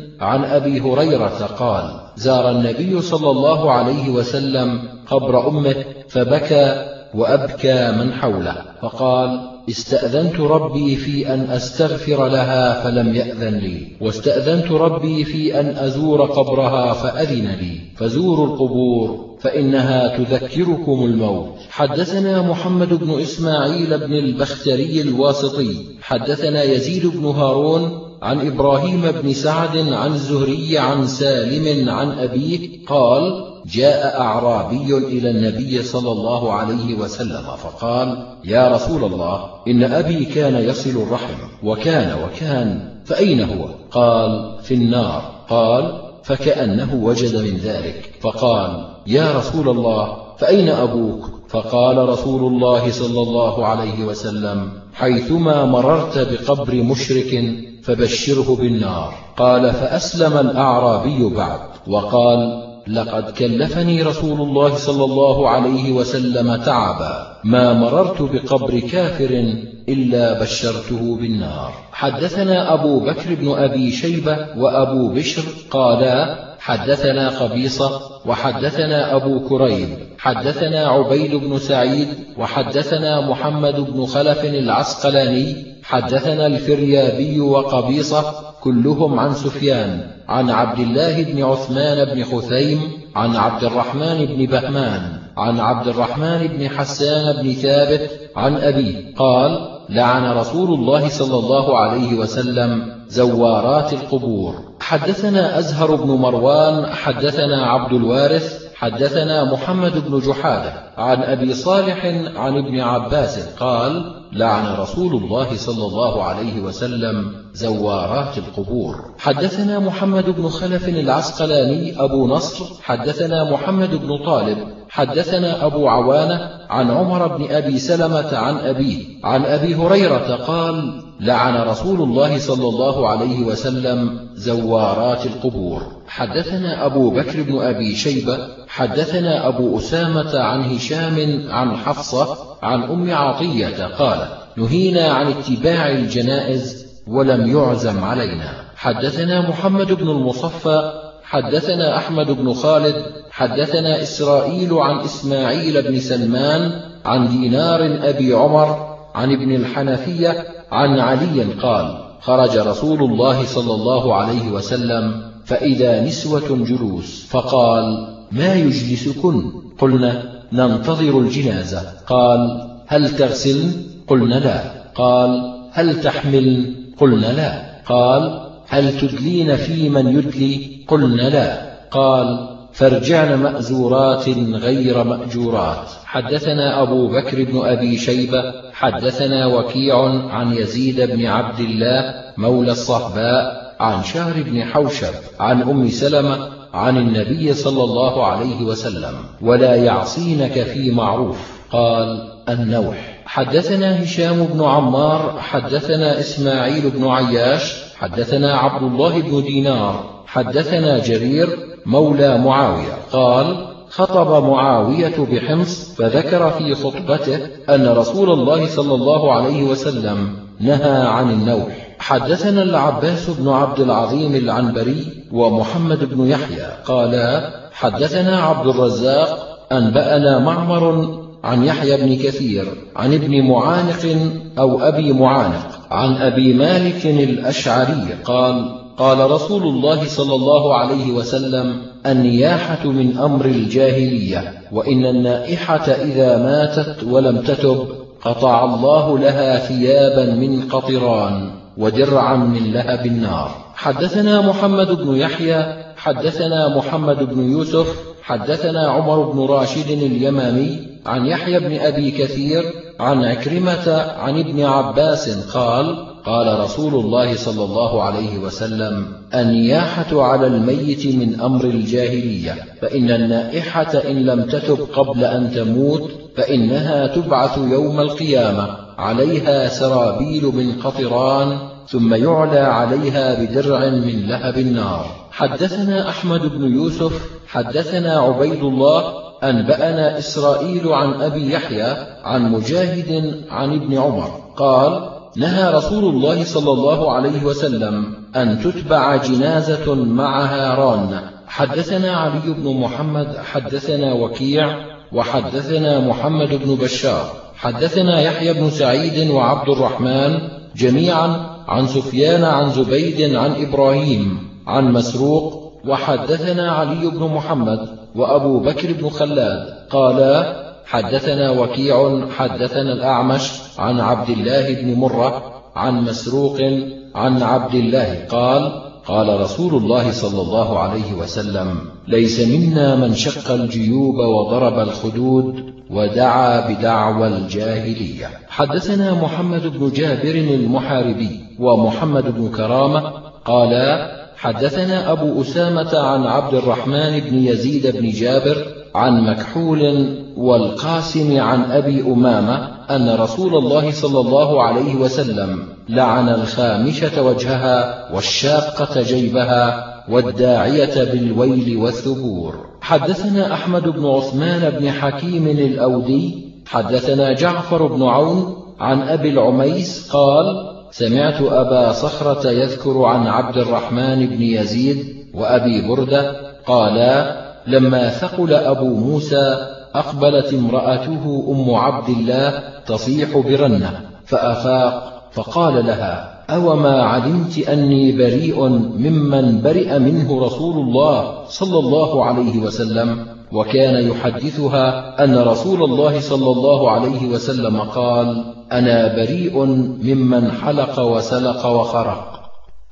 عن أبي هريرة قال زار النبي صلى الله عليه وسلم قبر أمه فبكى وأبكى من حوله فقال استأذنت ربي في أن أستغفر لها فلم يأذن لي واستأذنت ربي في أن أزور قبرها فأذن لي فزوروا القبور فإنها تذكركم الموت. حدثنا محمد بن إسماعيل بن البختري الواسطي حدثنا يزيد بن هارون عن إبراهيم بن سعد عن الزهري عن سالم عن أبيه قال جاء أعرابي إلى النبي صلى الله عليه وسلم فقال يا رسول الله إن أبي كان يصل الرحم وكان وكان فأين هو؟ قال في النار. قال فكأنه وجد من ذلك. فقال يا رسول الله فأين أبوك؟ فقال رسول الله صلى الله عليه وسلم حيثما مررت بقبر مشرك فبشره بالنار. قال فأسلم الأعرابي بعد. وقال لقد كلفني رسول الله صلى الله عليه وسلم تعبا. ما مررت بقبر كافر إلا بشرته بالنار. حدثنا أبو بكر بن أبي شيبة وأبو بشر قالا حدثنا قبيصة وحدثنا أبو كريب. حدثنا عبيد بن سعيد وحدثنا محمد بن خلف العسقلاني حدثنا الفريابي وقبيصة كلهم عن سفيان عن عبد الله بن عثمان بن خثيم عن عبد الرحمن بن بهمان عن عبد الرحمن بن حسان بن ثابت عن أبيه قال لعن رسول الله صلى الله عليه وسلم زوارات القبور. حدثنا أزهر بن مروان حدثنا عبد الوارث حدثنا محمد بن جحادة عن أبي صالح عن ابن عباس قال لعن رسول الله صلى الله عليه وسلم زوارات القبور. حدثنا محمد بن خلف العسقلاني أبو نصر. حدثنا محمد بن طالب. حدثنا أبو عوانة عن عمر بن أبي سلمة عن أبيه. عن أبي هريرة قال لعن رسول الله صلى الله عليه وسلم زوارات القبور. حدثنا أبو بكر بن أبي شيبة حدثنا أبو أسامة عن هشام عن حفصة عن أم عطية قال نهينا عن اتباع الجنائز ولم يعزم علينا. حدثنا محمد بن المصفى حدثنا أحمد بن خالد حدثنا إسرائيل عن إسماعيل بن سلمان عن دينار أبي عمر عن ابن الحنفية عن علي قال خرج رسول الله صلى الله عليه وسلم فإذا نسوة جلوس فقال ما يجلسكن؟ قلنا ننتظر الجنازة. قال هل تغسلن قلنا لا. قال هل تحملن قلنا لا. قال هل تدلين في من يدلي؟ قلنا لا. قال فارجعن مأزورات غير مأجورات. حدثنا أبو بكر بن أبي شيبة حدثنا وكيع عن يزيد بن عبد الله مولى الصهباء عن شهر بن حوشب عن أم سلمة عن النبي صلى الله عليه وسلم ولا يعصينك في معروف. قال النوح. حدثنا هشام بن عمار حدثنا إسماعيل بن عياش حدثنا عبد الله بن دينار حدثنا جرير مولى معاوية. قال خطب معاوية بحمص فذكر في خطبته أن رسول الله صلى الله عليه وسلم نهى عن النوح. حدثنا العباس بن عبد العظيم العنبري ومحمد بن يحيى. قالا حدثنا عبد الرزاق أنبأنا معمر عن يحيى بن كثير عن ابن معانق أو أبي معانق عن أبي مالك الأشعري. قال قال رسول الله صلى الله عليه وسلم النياحة من أمر الجاهلية وإن النائحة إذا ماتت ولم تتب قطع الله لها ثيابا من قطران ودرعا من لهب النار. حدثنا محمد بن يحيى حدثنا محمد بن يوسف حدثنا عمر بن راشد اليمامي عن يحيى بن أبي كثير عن عكرمة عن ابن عباس قال قال رسول الله صلى الله عليه وسلم النياحة على الميت من أمر الجاهلية فإن النائحة إن لم تتب قبل أن تموت فإنها تبعث يوم القيامة عليها سرابيل من قطران ثم يعلى عليها بدرع من لهب النار. حدثنا أحمد بن يوسف حدثنا عبيد الله أنبأنا إسرائيل عن أبي يحيى عن مجاهد عن ابن عمر قال نهى رسول الله صلى الله عليه وسلم أن تتبع جنازة معها ران. حدثنا علي بن محمد حدثنا وكيع وحدثنا محمد بن بشار. حدثنا يحيى بن سعيد وعبد الرحمن جميعا عن سفيان عن زبيد عن إبراهيم عن مسروق. وحدثنا علي بن محمد وأبو بكر بن خلاد. قالا حدثنا وكيع حدثنا الأعمش عن عبد الله بن مرة عن مسروق عن عبد الله قال قال رسول الله صلى الله عليه وسلم ليس منا من شق الجيوب وضرب الخدود ودعا بدعوى الجاهلية. حدثنا محمد بن جابر المحاربي ومحمد بن كرامة قالا حدثنا أبو أسامة عن عبد الرحمن بن يزيد بن جابر عن مكحول والقاسم عن أبي أمامة أن رسول الله صلى الله عليه وسلم لعن الخامشة وجهها والشاقة جيبها والداعية بالويل والثبور. حدثنا أحمد بن عثمان بن حكيم الأودي حدثنا جعفر بن عون عن أبي العميس قال سمعت أبا صخرة يذكر عن عبد الرحمن بن يزيد وأبي بردة قالا لما ثقل أبو موسى أقبلت امرأته أم عبد الله تصيح برنة فأفاق فقال لها أوما علمت أني بريء ممن برئ منه رسول الله صلى الله عليه وسلم وكان يحدثها أن رسول الله صلى الله عليه وسلم قال أنا بريء ممن حلق وسلق وخرق.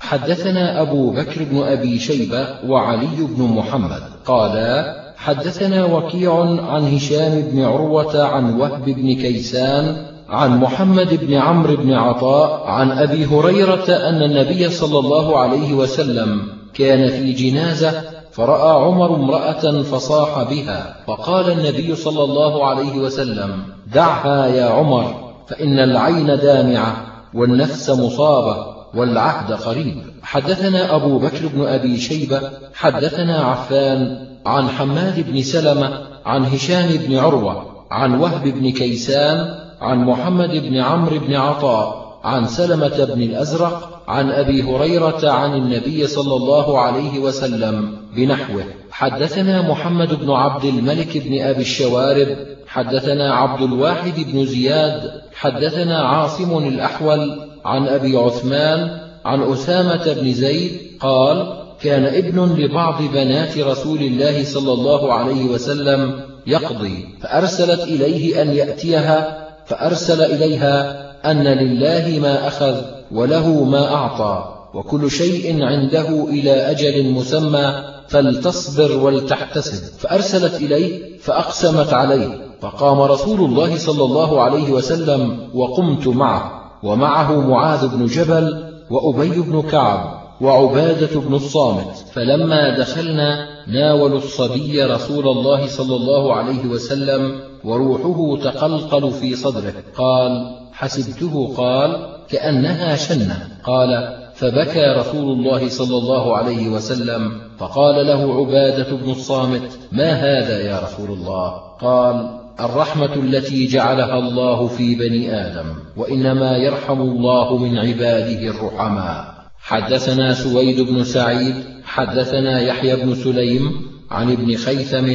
حدثنا أبو بكر بن أبي شيبة وعلي بن محمد. قالا حدثنا وكيع عن هشام بن عروة عن وهب بن كيسان عن محمد بن عمرو بن عطاء عن أبي هريرة أن النبي صلى الله عليه وسلم كان في جنازة فرأى عمر امرأة فصاح بها. فقال النبي صلى الله عليه وسلم دعها يا عمر فإن العين دامعة والنفس مصابة. والعهد قريب. حدثنا أبو بكر بن أبي شيبة حدثنا عفان عن حماد بن سلمة عن هشام بن عروة عن وهب بن كيسان عن محمد بن عمرو بن عطاء عن سلمة بن الأزرق عن أبي هريرة عن النبي صلى الله عليه وسلم بنحوه. حدثنا محمد بن عبد الملك بن أبي الشوارب حدثنا عبد الواحد بن زياد حدثنا عاصم الأحول عن أبي عثمان عن أسامة بن زيد قال كان ابن لبعض بنات رسول الله صلى الله عليه وسلم يقضي فأرسلت إليه أن يأتيها فأرسل إليها أن لله ما أخذ وله ما أعطى وكل شيء عنده إلى أجل مسمى فلتصبر ولتحتسب. فأرسلت إليه فأقسمت عليه فقام رسول الله صلى الله عليه وسلم وقمت معه. ومعه معاذ بن جبل وأبي بن كعب وعبادة بن الصامت فلما دخلنا ناولوا الصبي رسول الله صلى الله عليه وسلم وروحه تقلقل في صدره قال حسبته قال كأنها شنة قال فبكى رسول الله صلى الله عليه وسلم فقال له عبادة بن الصامت ما هذا يا رسول الله؟ قال الرحمة التي جعلها الله في بني آدم وإنما يرحم الله من عباده الرحماء. حدثنا سويد بن سعيد حدثنا يحيى بن سليم عن ابن خيثم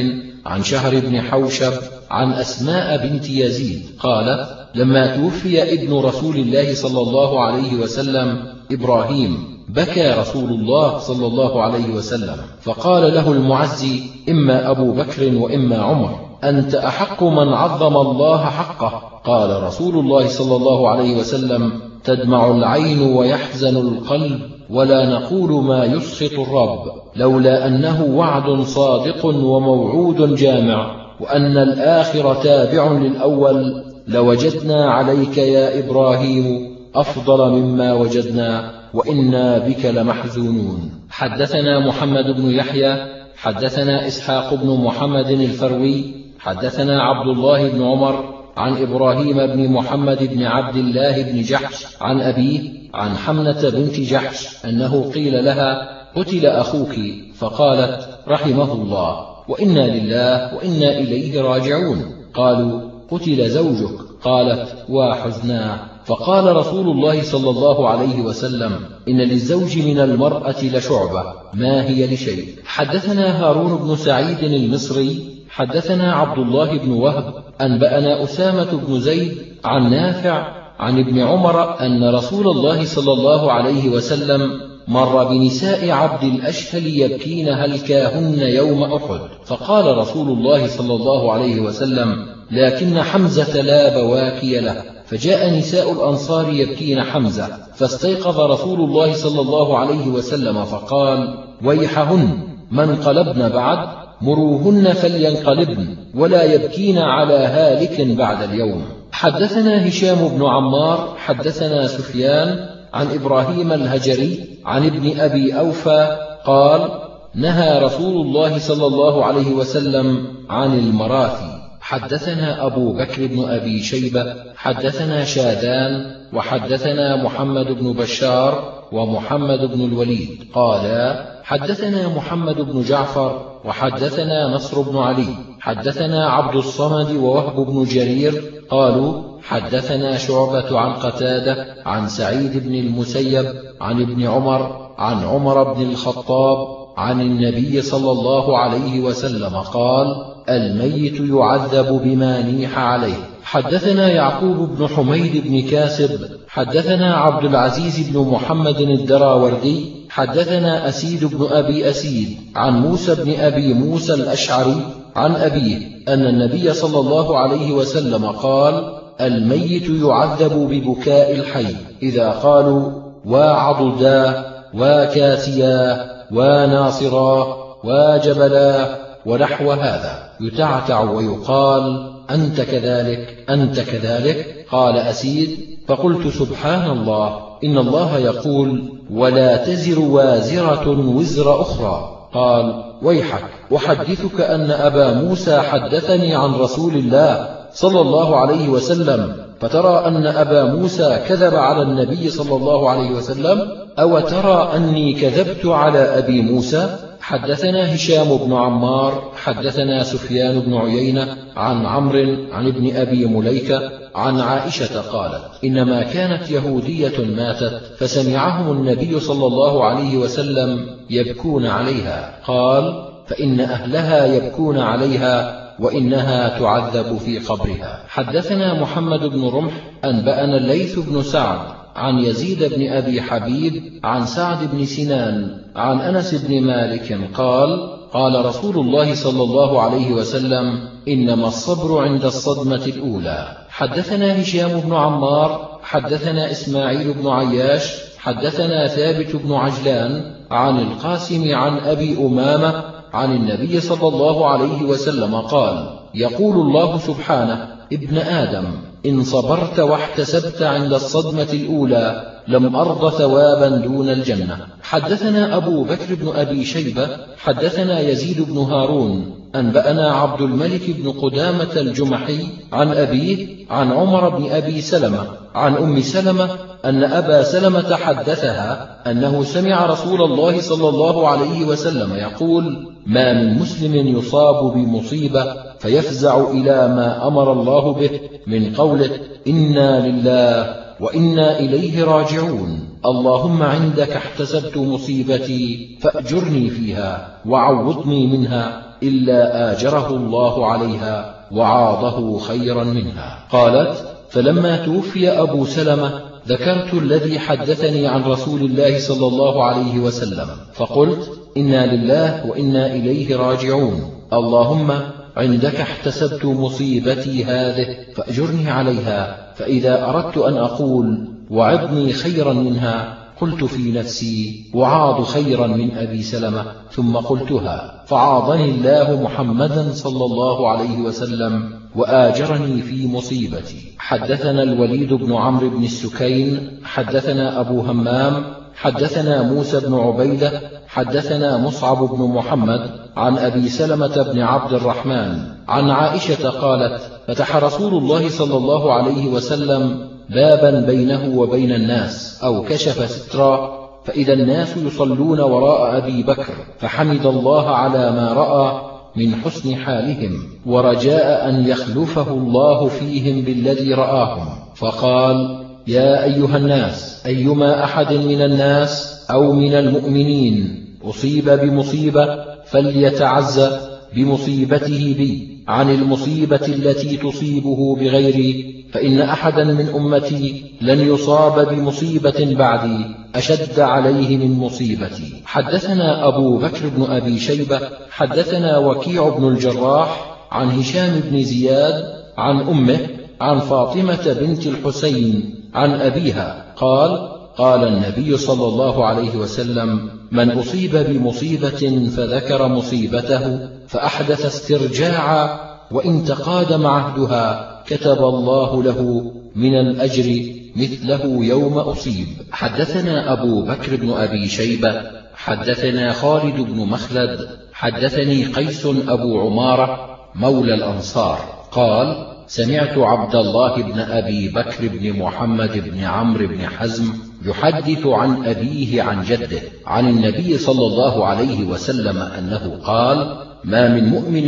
عن شهر بن حوشب عن أسماء بنت يزيد. قالت لما توفي ابن رسول الله صلى الله عليه وسلم إبراهيم بكى رسول الله صلى الله عليه وسلم فقال له المعزي إما أبو بكر وإما عمر. أنت أحق من عظم الله حقه. قال رسول الله صلى الله عليه وسلم تدمع العين ويحزن القلب ولا نقول ما يسخط الرب. لولا أنه وعد صادق وموعود جامع وأن الآخر تابع للأول لوجدنا عليك يا إبراهيم أفضل مما وجدنا وإنا بك لمحزونون. حدثنا محمد بن يحيى حدثنا إسحاق بن محمد الفروي حدثنا عبد الله بن عمر عن إبراهيم بن محمد بن عبد الله بن جحش عن أبيه عن حمنة بنت جحش أنه قيل لها قتل أخوك فقالت رحمه الله وإنا لله وإنا إليه راجعون. قالوا قتل زوجك. قالت وحزناه فقال رسول الله صلى الله عليه وسلم إن للزوج من المرأة لشعبة ما هي لشيء؟ حدثنا هارون بن سعيد المصري حدثنا عبد الله بن وهب أنبأنا أسامة بن زيد عن نافع عن ابن عمر أن رسول الله صلى الله عليه وسلم مر بنساء عبد الأشهل يبكين هلكاهن يوم أحد. فقال رسول الله صلى الله عليه وسلم لكن حمزة لا بواكي له. فجاء نساء الأنصار يبكين حمزة فاستيقظ رسول الله صلى الله عليه وسلم فقال ويحهن من قلبن بعد؟ مروهن فلينقلبن ولا يبكين على هالك بعد اليوم. حدثنا هشام بن عمار حدثنا سفيان عن إبراهيم الهجري عن ابن أبي أوفى قال نهى رسول الله صلى الله عليه وسلم عن المراثي. حدثنا أبو بكر بن أبي شيبة حدثنا شادان وحدثنا محمد بن بشار ومحمد بن الوليد قالا حدثنا محمد بن جعفر وحدثنا نصر بن علي حدثنا عبد الصمد ووهب بن جرير قالوا حدثنا شعبة عن قتادة عن سعيد بن المسيب عن ابن عمر عن عمر بن الخطاب عن النبي صلى الله عليه وسلم قال الميت يعذب بما نيح عليه. حدثنا يعقوب بن حميد بن كاسب حدثنا عبد العزيز بن محمد الدراوردي حدثنا أسيد بن أبي أسيد عن موسى بن أبي موسى الأشعري عن أبيه أن النبي صلى الله عليه وسلم قال الميت يعذب ببكاء الحي إذا قالوا وعضدا وكاسيا وناصرا وجبلا ونحو هذا. يتعتع ويقال أنت كذلك أنت كذلك؟ قال أسيد. فقلت سبحان الله إن الله يقول ولا تزر وازرة وزر أخرى. قال ويحك أحدثك أن أبا موسى حدثني عن رسول الله صلى الله عليه وسلم فترى أن أبا موسى كذب على النبي صلى الله عليه وسلم أو ترى أني كذبت على أبي موسى؟ حدثنا هشام بن عمار حدثنا سفيان بن عيينة عن عمرو عن ابن أبي مليكة عن عائشة قالت إنما كانت يهودية ماتت فسمعهم النبي صلى الله عليه وسلم يبكون عليها. قال فإن أهلها يبكون عليها وإنها تعذب في قبرها. حدثنا محمد بن رمح أنبأنا الليث بن سعد عن يزيد بن أبي حبيب عن سعد بن سنان عن أنس بن مالك قال قال رسول الله صلى الله عليه وسلم إنما الصبر عند الصدمة الأولى. حدثنا هشام بن عمار حدثنا إسماعيل بن عياش حدثنا ثابت بن عجلان عن القاسم عن أبي أمامة عن النبي صلى الله عليه وسلم قال يقول الله سبحانه ابن آدم إن صبرت واحتسبت عند الصدمة الأولى. لم أرض ثوابا دون الجنة. حدثنا أبو بكر بن أبي شيبة حدثنا يزيد بن هارون أنبأنا عبد الملك بن قدامة الجمحي عن أبيه عن عمر بن أبي سلمة عن أم سلمة أن أبا سلمة حدثها أنه سمع رسول الله صلى الله عليه وسلم يقول ما من مسلم يصاب بمصيبة فيفزع إلى ما أمر الله به من قوله إنا لله وإنا إليه راجعون. اللهم عندك احتسبت مصيبتي فأجرني فيها وعوضني منها إلا آجره الله عليها وعاضه خيرا منها. قالت فلما توفي أبو سلمة ذكرت الذي حدثني عن رسول الله صلى الله عليه وسلم فقلت إنا لله وإنا إليه راجعون. اللهم عندك احتسبت مصيبتي هذه فأجرني عليها فإذا أردت أن أقول وعظني خيرا منها قلت في نفسي وعاض خيرا من أبي سلمة ثم قلتها فعاضني الله محمدا صلى الله عليه وسلم وآجرني في مصيبتي. حدثنا الوليد بن عمرو بن السكين حدثنا أبو همام حدثنا موسى بن عبيدة حدثنا مصعب بن محمد عن أبي سلمة بن عبد الرحمن عن عائشة قالت فتح رسول الله صلى الله عليه وسلم بابا بينه وبين الناس أو كشف سترا فإذا الناس يصلون وراء أبي بكر فحمد الله على ما رأى من حسن حالهم ورجاء أن يخلفه الله فيهم بالذي رآهم فقال يا أيها الناس أيما أحد من الناس أو من المؤمنين أصيب بمصيبة فليتعزى بمصيبته بي. عن المصيبة التي تصيبه بغيري فإن أحدا من أمتي لن يصاب بمصيبة بعدي أشد عليه من مصيبتي. حدثنا أبو بكر بن أبي شيبة حدثنا وكيع بن الجراح عن هشام بن زياد عن أمه عن فاطمة بنت الحسين عن أبيها قال قال النبي صلى الله عليه وسلم من أصيب بمصيبة فذكر مصيبته فأحدث استرجاعا وإن تقادم عهدها كتب الله له من الأجر مثله يوم أصيب. حدثنا أبو بكر بن أبي شيبة حدثنا خالد بن مخلد حدثني قيس أبو عمارة مولى الأنصار. قال سمعت عبد الله بن أبي بكر بن محمد بن عمرو بن حزم يحدث عن أبيه عن جده عن النبي صلى الله عليه وسلم أنه قال ما من مؤمن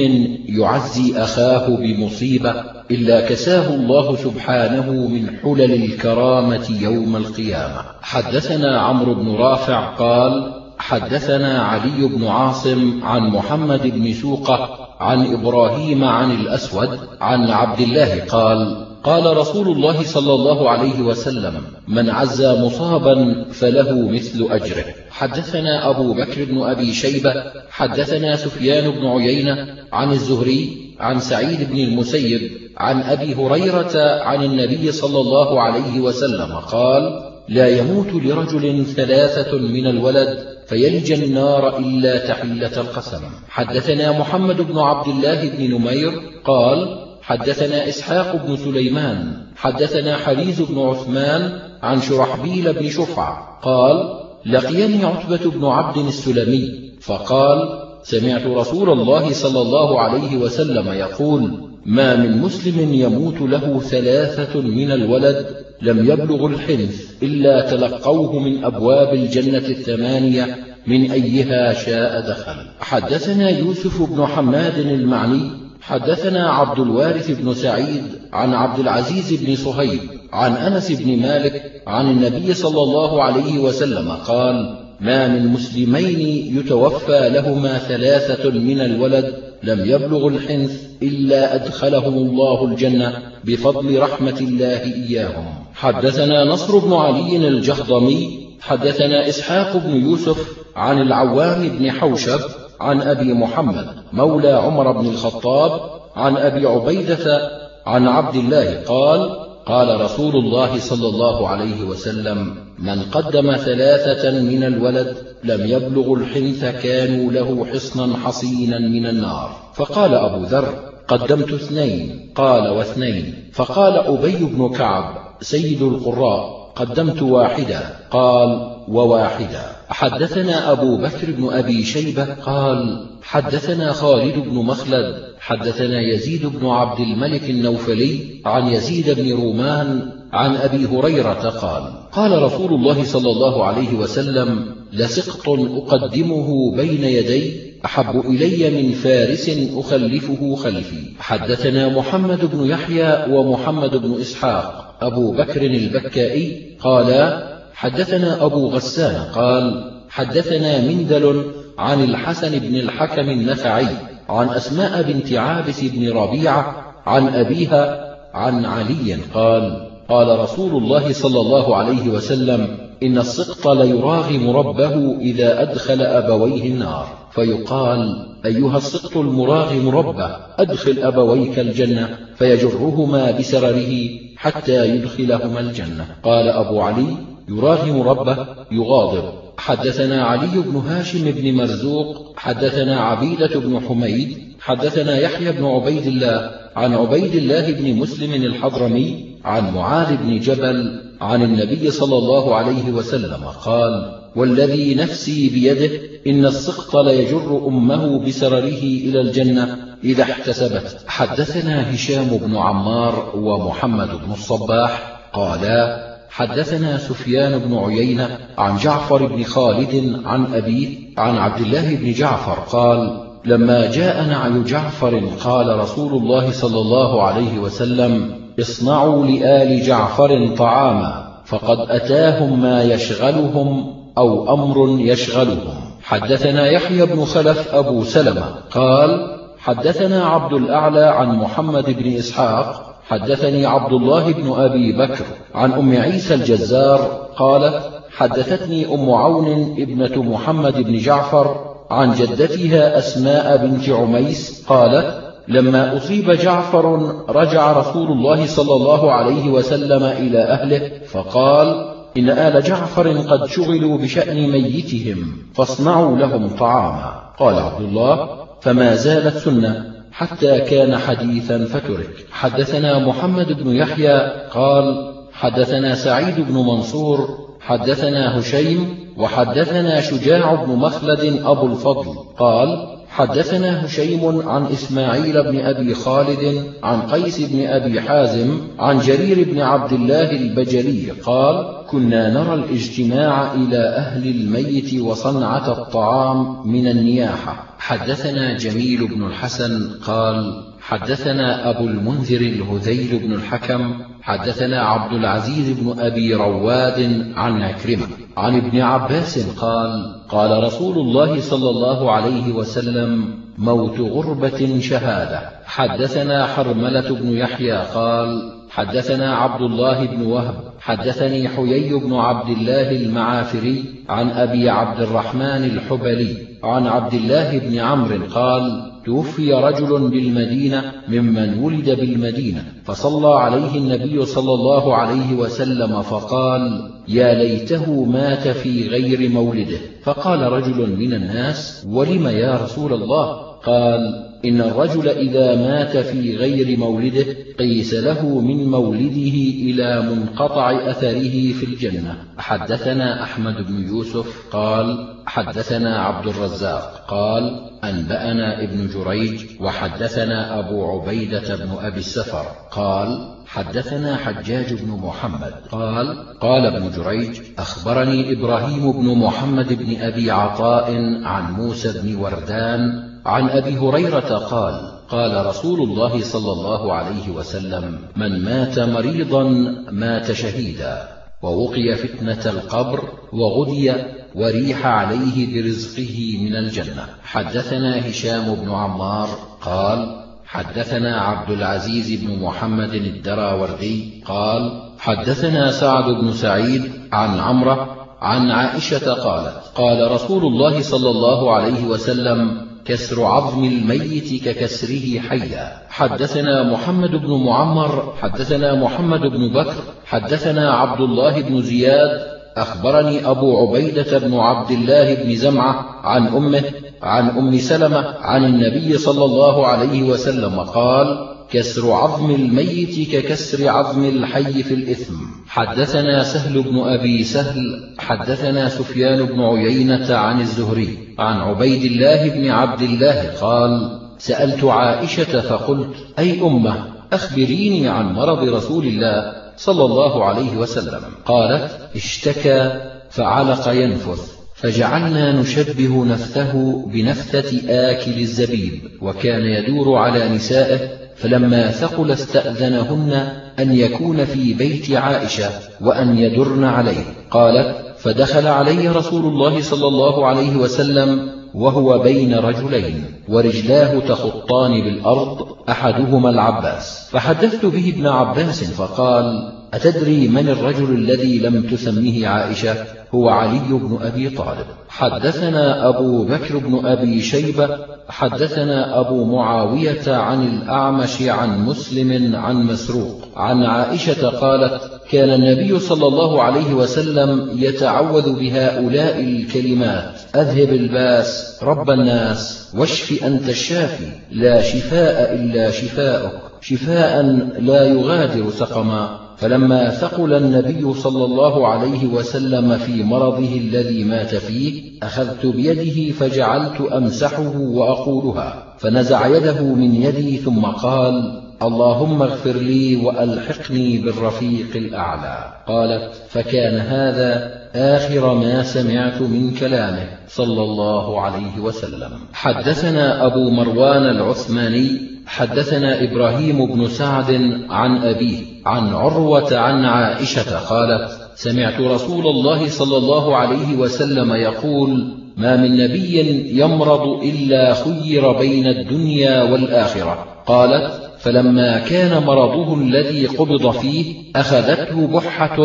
يعزي أخاه بمصيبة إلا كساه الله سبحانه من حلل الكرامة يوم القيامة. حدثنا عمرو بن رافع قال حدثنا علي بن عاصم عن محمد بن سوقة عن إبراهيم عن الأسود عن عبد الله قال قال رسول الله صلى الله عليه وسلم من عزى مصابا فله مثل أجره. حدثنا أبو بكر بن أبي شيبة حدثنا سفيان بن عيينة عن الزهري عن سعيد بن المسيب عن أبي هريرة عن النبي صلى الله عليه وسلم قال لا يموت لرجل ثلاثة من الولد فيلج النار إلا تحلة القسم. حدثنا محمد بن عبد الله بن نمير قال حدثنا إسحاق بن سليمان حدثنا حريز بن عثمان عن شرحبيل بن شفع قال لقيني عتبة بن عبد السلمي فقال سمعت رسول الله صلى الله عليه وسلم يقول ما من مسلم يموت له ثلاثة من الولد لم يبلغ الحنث إلا تلقوه من أبواب الجنة الثمانية من أيها شاء دخل. حدثنا يوسف بن حماد المعني حدثنا عبد الوارث بن سعيد عن عبد العزيز بن صهيب عن أنس بن مالك عن النبي صلى الله عليه وسلم قال ما من مسلمين يتوفى لهما ثلاثة من الولد لم يبلغ الحنث إلا أدخلهم الله الجنة بفضل رحمة الله إياهم. حدثنا نصر بن علي الجهضمي حدثنا إسحاق بن يوسف عن العوام بن حوشب عن أبي محمد مولى عمر بن الخطاب عن أبي عبيدة عن عبد الله قال قال رسول الله صلى الله عليه وسلم من قدم ثلاثة من الولد لم يبلغ الحنث كانوا له حصنا حصينا من النار. فقال أبو ذر قدمت اثنين. قال واثنين. فقال أبي بن كعب سيد القراء. قدمت واحدة قال وواحدة حدثنا أبو بكر بن أبي شيبة. قال حدثنا خالد بن مخلد. حدثنا يزيد بن عبد الملك النوفلي عن يزيد بن رومان عن أبي هريرة قال قال رسول الله صلى الله عليه وسلم لسقط أقدمه بين يدي أحب إلي من فارس أخلفه خلفي. حدثنا محمد بن يحيى ومحمد بن إسحاق. أبو بكر البكائي قالا حدثنا أبو غسان قال حدثنا مندل عن الحسن بن الحكم النفعي عن أسماء بنت عابس بن ربيعة عن أبيها عن علي قال قال رسول الله صلى الله عليه وسلم إن السقط ليراغم ربه إذا أدخل أبويه النار. فيقال أيها السقط المراغم ربه أدخل أبويك الجنة فيجرهما بسرره حتى يدخلهما الجنة. قال أبو علي يراغم ربه يغاضب. حدثنا علي بن هاشم بن مرزوق حدثنا عبيدة بن حميد حدثنا يحيى بن عبيد الله عن عبيد الله بن مسلم الحضرمي عن معاذ بن جبل عن النبي صلى الله عليه وسلم قال والذي نفسي بيده إن السقط ليجر أمه بسرره إلى الجنة إذا احتسبت. حدثنا هشام بن عمار ومحمد بن الصباح قالا حدثنا سفيان بن عيينة عن جعفر بن خالد عن أبيه عن عبد الله بن جعفر قال لما جاء نعي جعفر قال رسول الله صلى الله عليه وسلم اصنعوا لآل جعفر طعاما فقد أتاهم ما يشغلهم أو أمر يشغلهم. حدثنا يحيى بن خلف أبو سلمة قال حدثنا عبد الأعلى عن محمد بن إسحاق حدثني عبد الله بن أبي بكر عن أم عيسى الجزار قالت حدثتني أم عون ابنة محمد بن جعفر عن جدتها أسماء بنت عميس قالت لما أصيب جعفر رجع رسول الله صلى الله عليه وسلم إلى أهله فقال إن آل جعفر قد شغلوا بشأن ميتهم فاصنعوا لهم طعاما. قال عبد الله فما زالت سنة حتى كان حديثا فترك. حدثنا محمد بن يحيى قال حدثنا سعيد بن منصور حدثنا هشيم وحدثنا شجاع بن مخلد أبو الفضل. قال حدثنا هشيم عن إسماعيل بن أبي خالد عن قيس بن أبي حازم عن جرير بن عبد الله البجلي قال كنا نرى الاجتماع إلى أهل الميت وصنعة الطعام من النياحة. حدثنا جميل بن الحسن قال حدثنا أبو المنذر الهذيل بن الحكم حدثنا عبد العزيز بن أبي رواد عن عكرمة عن ابن عباس قال قال رسول الله صلى الله عليه وسلم موت غربة شهادة. حدثنا حرملة بن يحيى قال حدثنا عبد الله بن وهب حدثني حيي بن عبد الله المعافري عن أبي عبد الرحمن الحبلي عن عبد الله بن عمرو قال توفي رجل بالمدينة ممن ولد بالمدينة فصلى عليه النبي صلى الله عليه وسلم فقال يا ليته مات في غير مولده. فقال رجل من الناس ولم يا رسول الله؟ قال إن الرجل إذا مات في غير مولده قيس له من مولده إلى منقطع أثره في الجنة. حدثنا أحمد بن يوسف قال حدثنا عبد الرزاق قال أنبأنا ابن جريج وحدثنا أبو عبيدة بن أبي السفر قال حدثنا حجاج بن محمد قال قال ابن جريج أخبرني إبراهيم بن محمد بن أبي عطاء عن موسى بن وردان عن أبي هريرة قال قال رسول الله صلى الله عليه وسلم من مات مريضا مات شهيدا ووقي فتنة القبر وغدي وريح عليه برزقه من الجنة. حدثنا هشام بن عمار قال حدثنا عبد العزيز بن محمد الدراوردي قال حدثنا سعد بن سعيد عن عمرة عن عائشة قالت قال رسول الله صلى الله عليه وسلم كسر عظم الميت ككسره حيا. حدثنا محمد بن معمر حدثنا محمد بن بكر حدثنا عبد الله بن زياد. أخبرني أبو عبيدة بن عبد الله بن زمعة عن أمه عن أم سلمة عن النبي صلى الله عليه وسلم قال كسر عظم الميت ككسر عظم الحي في الإثم. حدثنا سهل بن أبي سهل حدثنا سفيان بن عيينة عن الزهري عن عبيد الله بن عبد الله قال سألت عائشة فقلت أي أمة أخبريني عن مرض رسول الله صلى الله عليه وسلم. قالت اشتكى فعلق ينفث. فجعلنا نشبه نفثه بنفثة آكل الزبيب وكان يدور على نسائه فلما ثقل استأذنهن أن يكون في بيت عائشة وأن يدرن عليه. قالت فدخل علي رسول الله صلى الله عليه وسلم وهو بين رجلين ورجلاه تخطان بالأرض أحدهما العباس. فحدثت به ابن عباس فقال أتدري من الرجل الذي لم تسمه عائشة؟ هو علي بن أبي طالب. حدثنا أبو بكر بن أبي شيبة حدثنا أبو معاوية عن الأعمش عن مسلم عن مسروق. عن عائشة قالت كان النبي صلى الله عليه وسلم يتعوذ بهؤلاء الكلمات. أذهب الباس رب الناس واشف أنت الشافي. لا شفاء إلا شفاءك شفاء لا يغادر سقما. فلما ثقل النبي صلى الله عليه وسلم في مرضه الذي مات فيه أخذت بيده فجعلت أمسحه وأقولها فنزع يده من يدي ثم قال اللهم اغفر لي وألحقني بالرفيق الأعلى قالت فكان هذا آخر ما سمعت من كلامه صلى الله عليه وسلم حدثنا أبو مروان العثماني حدثنا إبراهيم بن سعد عن أبيه عن عروة عن عائشة قالت سمعت رسول الله صلى الله عليه وسلم يقول ما من نبي يمرض إلا خير بين الدنيا والآخرة قالت فلما كان مرضه الذي قبض فيه أخذته بحة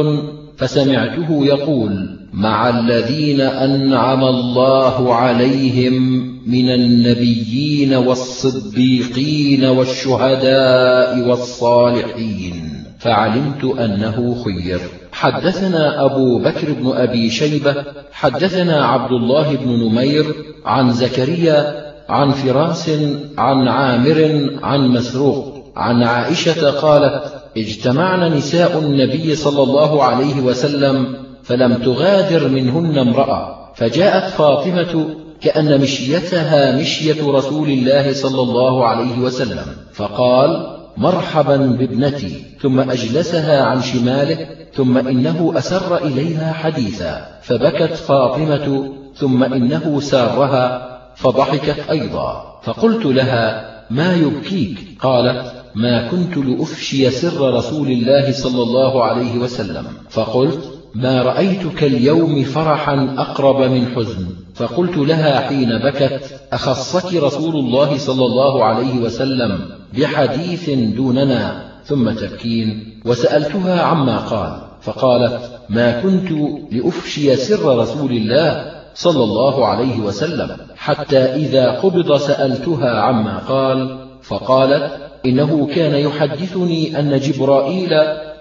فسمعته يقول مع الذين أنعم الله عليهم من النبيين والصديقين والشهداء والصالحين فعلمت أنه خير. حدثنا أبو بكر بن أبي شيبة حدثنا عبد الله بن نمير عن زكريا عن فراس عن عامر عن مسروق عن عائشة قالت اجتمعن نساء النبي صلى الله عليه وسلم فلم تغادر منهن امرأة. فجاءت فاطمة كأن مشيتها مشية رسول الله صلى الله عليه وسلم فقال مرحبا بابنتي ثم أجلسها عن شماله ثم إنه أسر إليها حديثا فبكت فاطمة ثم إنه سارها فضحكت أيضا فقلت لها ما يبكيك؟ قالت ما كنت لأفشي سر رسول الله صلى الله عليه وسلم. فقلت ما رأيتك اليوم فرحا أقرب من حزن. فقلت لها حين بكت أخصك رسول الله صلى الله عليه وسلم بحديث دوننا؟ ثم تبكين. وسألتها عما قال. فقالت ما كنت لأفشي سر رسول الله صلى الله عليه وسلم. حتى إذا قبض سألتها عما قال. فقالت إنه كان يحدثني أن جبرائيل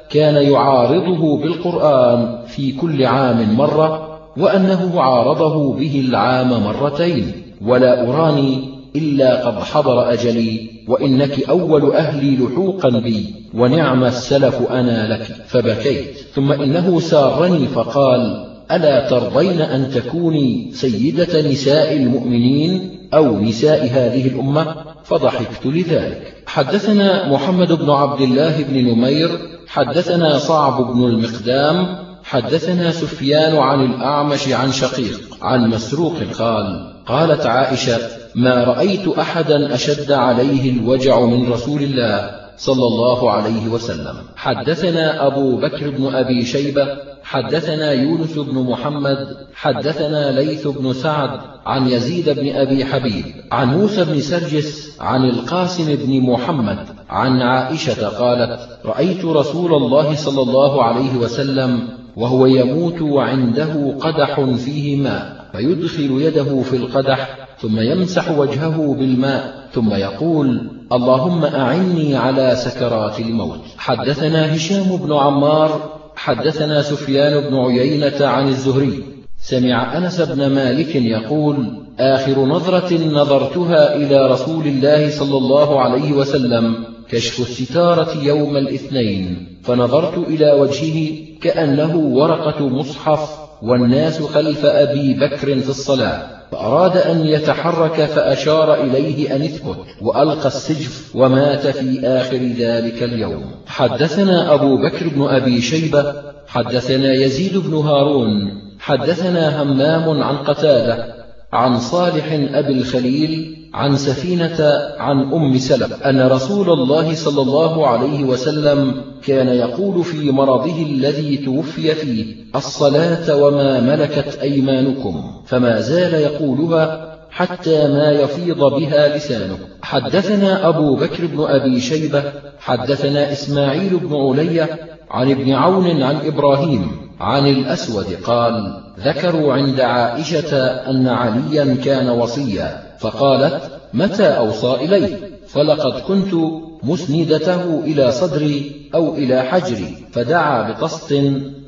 كان يعارضه بالقرآن في كل عام مرة وأنه عارضه به العام مرتين. ولا أراني إلا قد حضر أجلي وإنك أول أهلي لحوقا بي ونعم السلف أنا لك فبكيت. ثم إنه سارني فقال ألا ترضين أن تكوني سيدة نساء المؤمنين؟ أو نساء هذه الأمة فضحكت لذلك. حدثنا محمد بن عبد الله بن نمير حدثنا صعب بن المقدام حدثنا سفيان عن الأعمش عن شقيق عن مسروق قال قالت عائشة ما رأيت أحدا أشد عليه الوجع من رسول الله. صلى الله عليه وسلم. حدثنا أبو بكر بن أبي شيبة حدثنا يونس بن محمد حدثنا ليث بن سعد عن يزيد بن أبي حبيب عن موسى بن سرجس عن القاسم بن محمد عن عائشة قالت رأيت رسول الله صلى الله عليه وسلم وهو يموت وعنده قدح فيه ماء فيدخل يده في القدح ثم يمسح وجهه بالماء ثم يقول اللهم أعني على سكرات الموت. حدثنا هشام بن عمار حدثنا سفيان بن عيينة عن الزهري. سمع أنس بن مالك يقول آخر نظرة نظرتها إلى رسول الله صلى الله عليه وسلم كشف الستارة يوم الاثنين فنظرت إلى وجهه كأنه ورقة مصحف والناس خلف أبي بكر في الصلاة. فأراد أن يتحرك فأشار إليه أن اثبت وألقى السجف ومات في آخر ذلك اليوم. حدثنا أبو بكر بن أبي شيبة حدثنا يزيد بن هارون حدثنا همام عن قتادة عن صالح أبي الخليل عن سفينة عن أم سلم أن رسول الله صلى الله عليه وسلم كان يقول في مرضه الذي توفي فيه الصلاة وما ملكت أيمانكم فما زال يقولها حتى ما يفيض بها لسانه. حدثنا أبو بكر بن أبي شيبة حدثنا إسماعيل بن علي عن ابن عون عن إبراهيم عن الأسود قال ذكروا عند عائشة أن عليا كان وصيا. فقالت متى أوصى إليه فلقد كنت مسندته إلى صدري أو إلى حجري فدعا بطست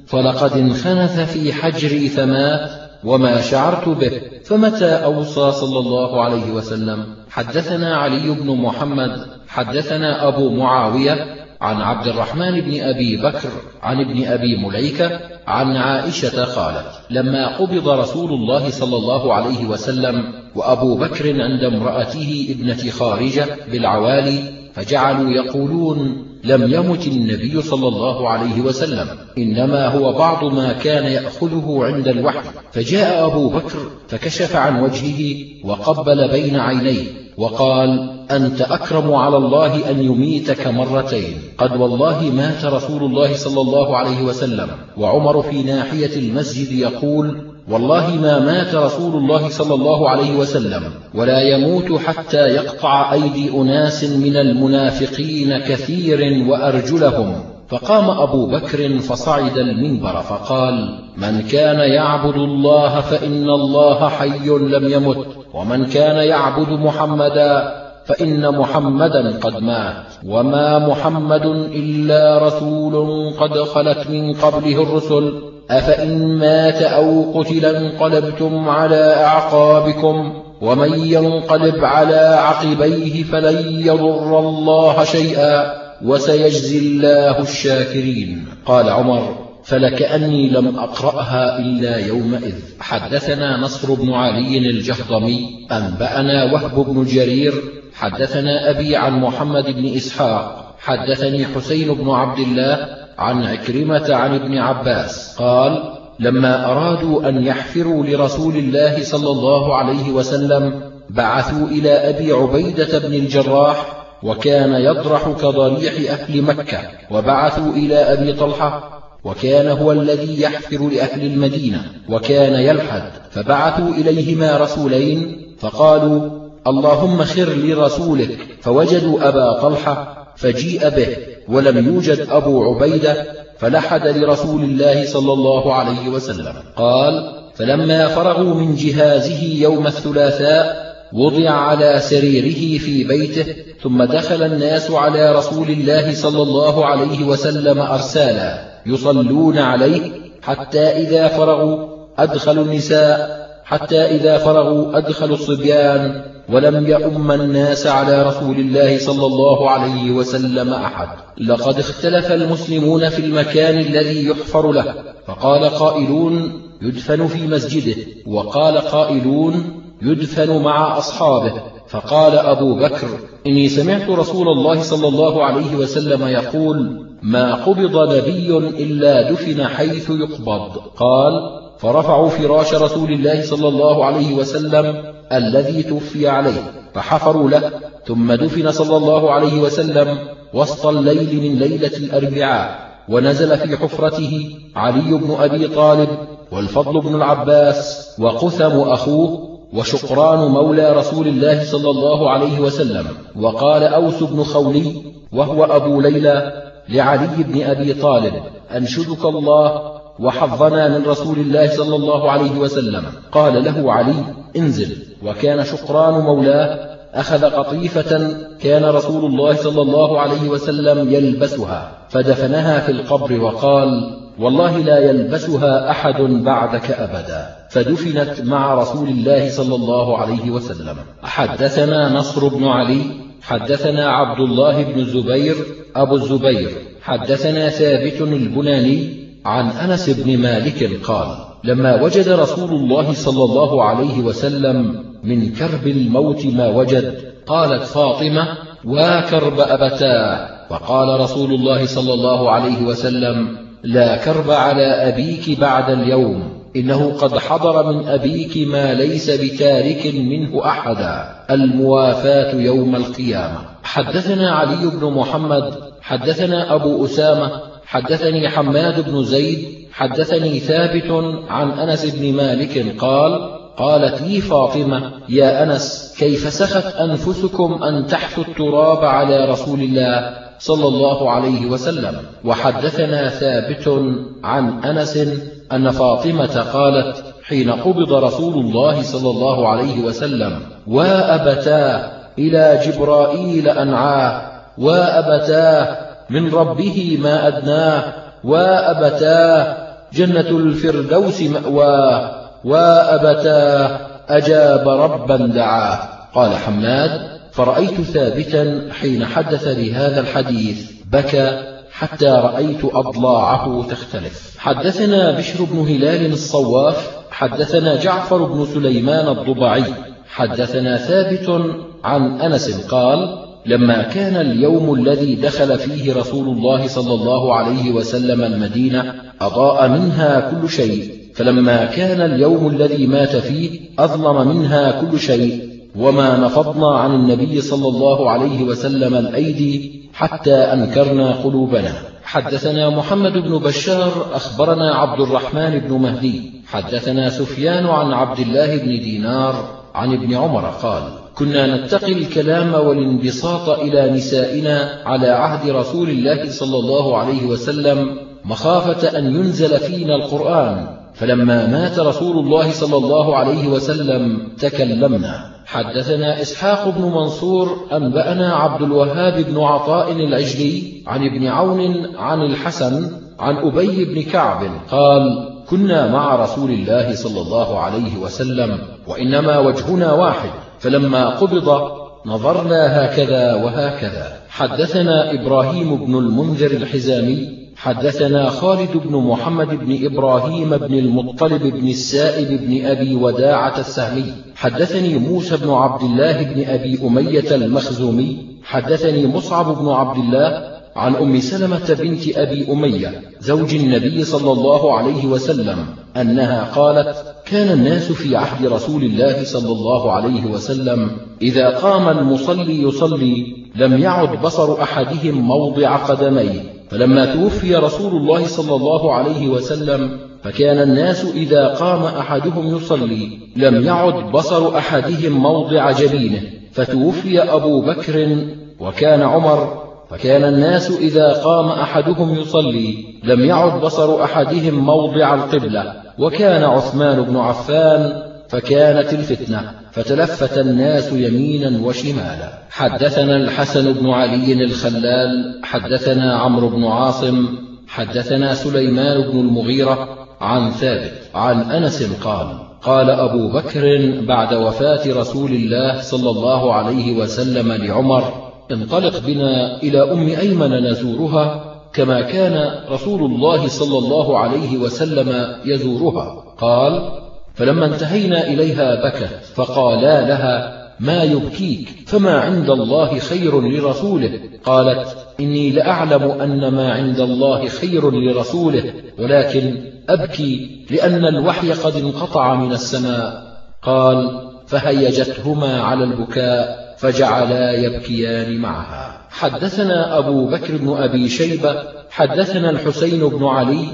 فلقد انخنث في حجري فمات وما شعرت به. فمتى أوصى صلى الله عليه وسلم؟ حدثنا علي بن محمد حدثنا أبو معاوية عن عبد الرحمن بن أبي بكر عن ابن أبي مليكة عن عائشة قالت لما قبض رسول الله صلى الله عليه وسلم وأبو بكر عند امرأته ابنة خارجة بالعوالي فجعلوا يقولون لم يمت النبي صلى الله عليه وسلم إنما هو بعض ما كان يأخذه عند الوحي. فجاء أبو بكر فكشف عن وجهه وقبل بين عينيه وقال أنت أكرم على الله أن يميتك مرتين. قد والله مات رسول الله صلى الله عليه وسلم وعمر في ناحية المسجد يقول والله ما مات رسول الله صلى الله عليه وسلم ولا يموت حتى يقطع أيدي أناس من المنافقين كثير وأرجلهم. فقام أبو بكر فصعد المنبر فقال من كان يعبد الله فإن الله حي لم يمت ومن كان يعبد محمدا فإن محمدا قد مات وما محمد إلا رسول قد خلت من قبله الرسل أفإن مات أو قتل انقلبتم على أعقابكم ومن ينقلب على عقبيه فلن يضر الله شيئا وسيجزي الله الشاكرين. قال عمر فلكأني لم أقرأها إلا يومئذ. حدثنا نصر بن علي الجهضمي أنبأنا وهب بن جرير حدثنا أبي عن محمد بن إسحاق حدثني حسين بن عبد الله عن عكرمة عن ابن عباس قال لما أرادوا أن يحفروا لرسول الله صلى الله عليه وسلم بعثوا إلى أبي عبيدة بن الجراح وكان يضرح كضريح أهل مكة وبعثوا إلى أبي طلحة وكان هو الذي يحفر لأهل المدينة وكان يلحد فبعثوا إليهما رسولين فقالوا اللهم خر لرسولك فوجدوا أبا طلحة فجيء به ولم يوجد أبو عبيدة فلحد لرسول الله صلى الله عليه وسلم. قال فلما فرغوا من جهازه يوم الثلاثاء وضع على سريره في بيته ثم دخل الناس على رسول الله صلى الله عليه وسلم أرسالا يصلون عليه حتى إذا فرغوا أدخلوا النساء حتى إذا فرغوا أدخلوا الصبيان ولم يؤم الناس على رسول الله صلى الله عليه وسلم أحد. لقد اختلف المسلمون في المكان الذي يحفر له. فقال قائلون يدفن في مسجده. وقال قائلون يدفن مع أصحابه. فقال أبو بكر إني سمعت رسول الله صلى الله عليه وسلم يقول ما قبض نبي إلا دفن حيث يقبض قال فرفعوا فراش رسول الله صلى الله عليه وسلم الذي توفي عليه فحفروا له ثم دفن صلى الله عليه وسلم وسط الليل من ليلة الأربعاء ونزل في حفرته علي بن أبي طالب والفضل بن العباس وقثم أخوه وشقران مولى رسول الله صلى الله عليه وسلم وقال أوس بن خولي وهو أبو ليلى لعلي بن أبي طالب أنشدك الله وحظنا من رسول الله صلى الله عليه وسلم. قال له علي انزل. وكان شقران مولاه. أخذ قطيفة كان رسول الله صلى الله عليه وسلم يلبسها. فدفنها في القبر وقال والله لا يلبسها أحد بعدك أبدا. فدفنت مع رسول الله صلى الله عليه وسلم. حدثنا نصر بن علي حدثنا عبد الله بن الزبير أبو الزبير. حدثنا ثابت البناني عن أنس بن مالك قال لما وجد رسول الله صلى الله عليه وسلم من كرب الموت ما وجد قالت فاطمة وكرب أبتاه؟ وقال رسول الله صلى الله عليه وسلم لا كرب على أبيك بعد اليوم إنه قد حضر من أبيك ما ليس بتارك منه أحدا الموافاة يوم القيامة. حدثنا علي بن محمد حدثنا أبو أسامة حدثني حماد بن زيد حدثني ثابت عن أنس بن مالك قال قالت لي فاطمة يا أنس كيف سخت أنفسكم أن تحثوا التراب على رسول الله صلى الله عليه وسلم؟ وحدثنا ثابت عن أنس أن فاطمة قالت حين قبض رسول الله صلى الله عليه وسلم وأبتاه إلى جبرائيل أنعاه وأبتاه من ربه ما أدناه وأبتاه. جنة الفردوس مأواه وأبتاه. أجاب ربا دعاه. قال حماد فرأيت ثابتا حين حدث بهذا الحديث. بكى حتى رأيت أضلاعه تختلف. حدثنا بشر بن هلال الصواف حدثنا جعفر بن سليمان الضبعي حدثنا ثابت عن أنس قال لما كان اليوم الذي دخل فيه رسول الله صلى الله عليه وسلم المدينة أضاء منها كل شيء. فلما كان اليوم الذي مات فيه أظلم منها كل شيء. وما نفضنا عن النبي صلى الله عليه وسلم الأيدي حتى أنكرنا قلوبنا. حدثنا محمد بن بشار أخبرنا عبد الرحمن بن مهدي. حدثنا سفيان عن عبد الله بن دينار عن ابن عمر قال كنا نتقي الكلام والانبساط إلى نسائنا على عهد رسول الله صلى الله عليه وسلم مخافة أن ينزل فينا القرآن. فلما مات رسول الله صلى الله عليه وسلم تكلمنا. حدثنا إسحاق بن منصور أنبأنا عبد الوهاب بن عطاء العجلي عن ابن عون عن الحسن عن أبي بن كعب قال كنا مع رسول الله صلى الله عليه وسلم وإنما وجهنا واحد. فلما قبض نظرنا هكذا وهكذا. حدثنا إبراهيم بن المنذر الحزامي حدثنا خالد بن محمد بن إبراهيم بن المطلب بن السائب بن أبي وداعة السهمي. حدثني موسى بن عبد الله بن أبي أمية المخزومي. حدثني مصعب بن عبد الله عن أم سلمة بنت أبي أمية زوج النبي صلى الله عليه وسلم أنها قالت كان الناس في عهد رسول الله صلى الله عليه وسلم إذا قام المصلي يصلي لم يعد بصر أحدهم موضع قدميه فلما توفي رسول الله صلى الله عليه وسلم فكان الناس إذا قام أحدهم يصلي لم يعد بصر أحدهم موضع جبينه فتوفي أبو بكر وكان عمر فكان الناس إذا قام أحدهم يصلي لم يعد بصر أحدهم موضع القبلة. وكان عثمان بن عفان فكانت الفتنة فتلفت الناس يمينا وشمالا. حدثنا الحسن بن علي الخلال حدثنا عمرو بن عاصم حدثنا سليمان بن المغيرة عن ثابت عن أنس قال قال أبو بكر بعد وفاة رسول الله صلى الله عليه وسلم لعمر انطلق بنا إلى أم أيمن نزورها كما كان رسول الله صلى الله عليه وسلم يزورها. قال فلما انتهينا إليها بكت فقالا لها ما يبكيك فما عند الله خير لرسوله؟ قالت إني لأعلم أن ما عند الله خير لرسوله ولكن أبكي لأن الوحي قد انقطع من السماء. قال فهيجتهما على البكاء. فجعلا يبكيان معها. حدثنا أبو بكر بن أبي شيبة حدثنا الحسين بن علي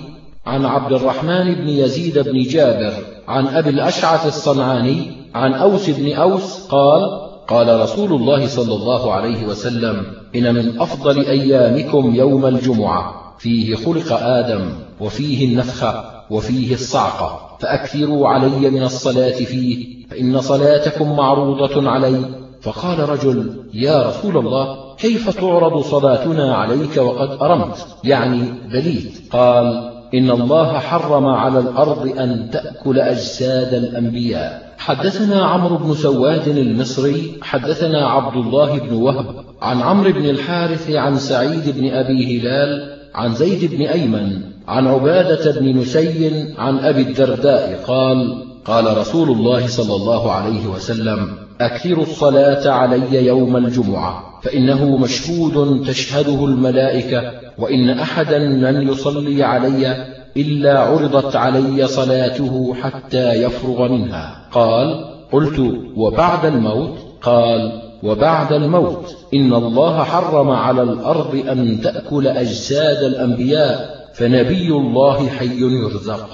عن عبد الرحمن بن يزيد بن جابر عن أبي الأشعث الصنعاني عن أوس بن أوس قال قال رسول الله صلى الله عليه وسلم إن من أفضل أيامكم يوم الجمعة فيه خلق آدم وفيه النفخة وفيه الصعقة فأكثروا علي من الصلاة فيه فإن صلاتكم معروضة علي. فقال رجل يا رسول الله كيف تعرض صلاتنا عليك وقد أرمت؟ يعني بليت. قال إن الله حرم على الأرض أن تأكل أجساد الأنبياء. حدثنا عمرو بن سواد المصري حدثنا عبد الله بن وهب عن عمرو بن الحارث عن سعيد بن أبي هلال عن زيد بن أيمن عن عبادة بن نسي عن أبي الدرداء قال قال رسول الله صلى الله عليه وسلم أكثروا الصلاة علي يوم الجمعة فإنه مشهود تشهده الملائكة وإن أحدا لن يصلي علي إلا عرضت علي صلاته حتى يفرغ منها. قال قلت وبعد الموت؟ قال وبعد الموت. إن الله حرم على الأرض أن تأكل أجساد الأنبياء فنبي الله حي يرزق.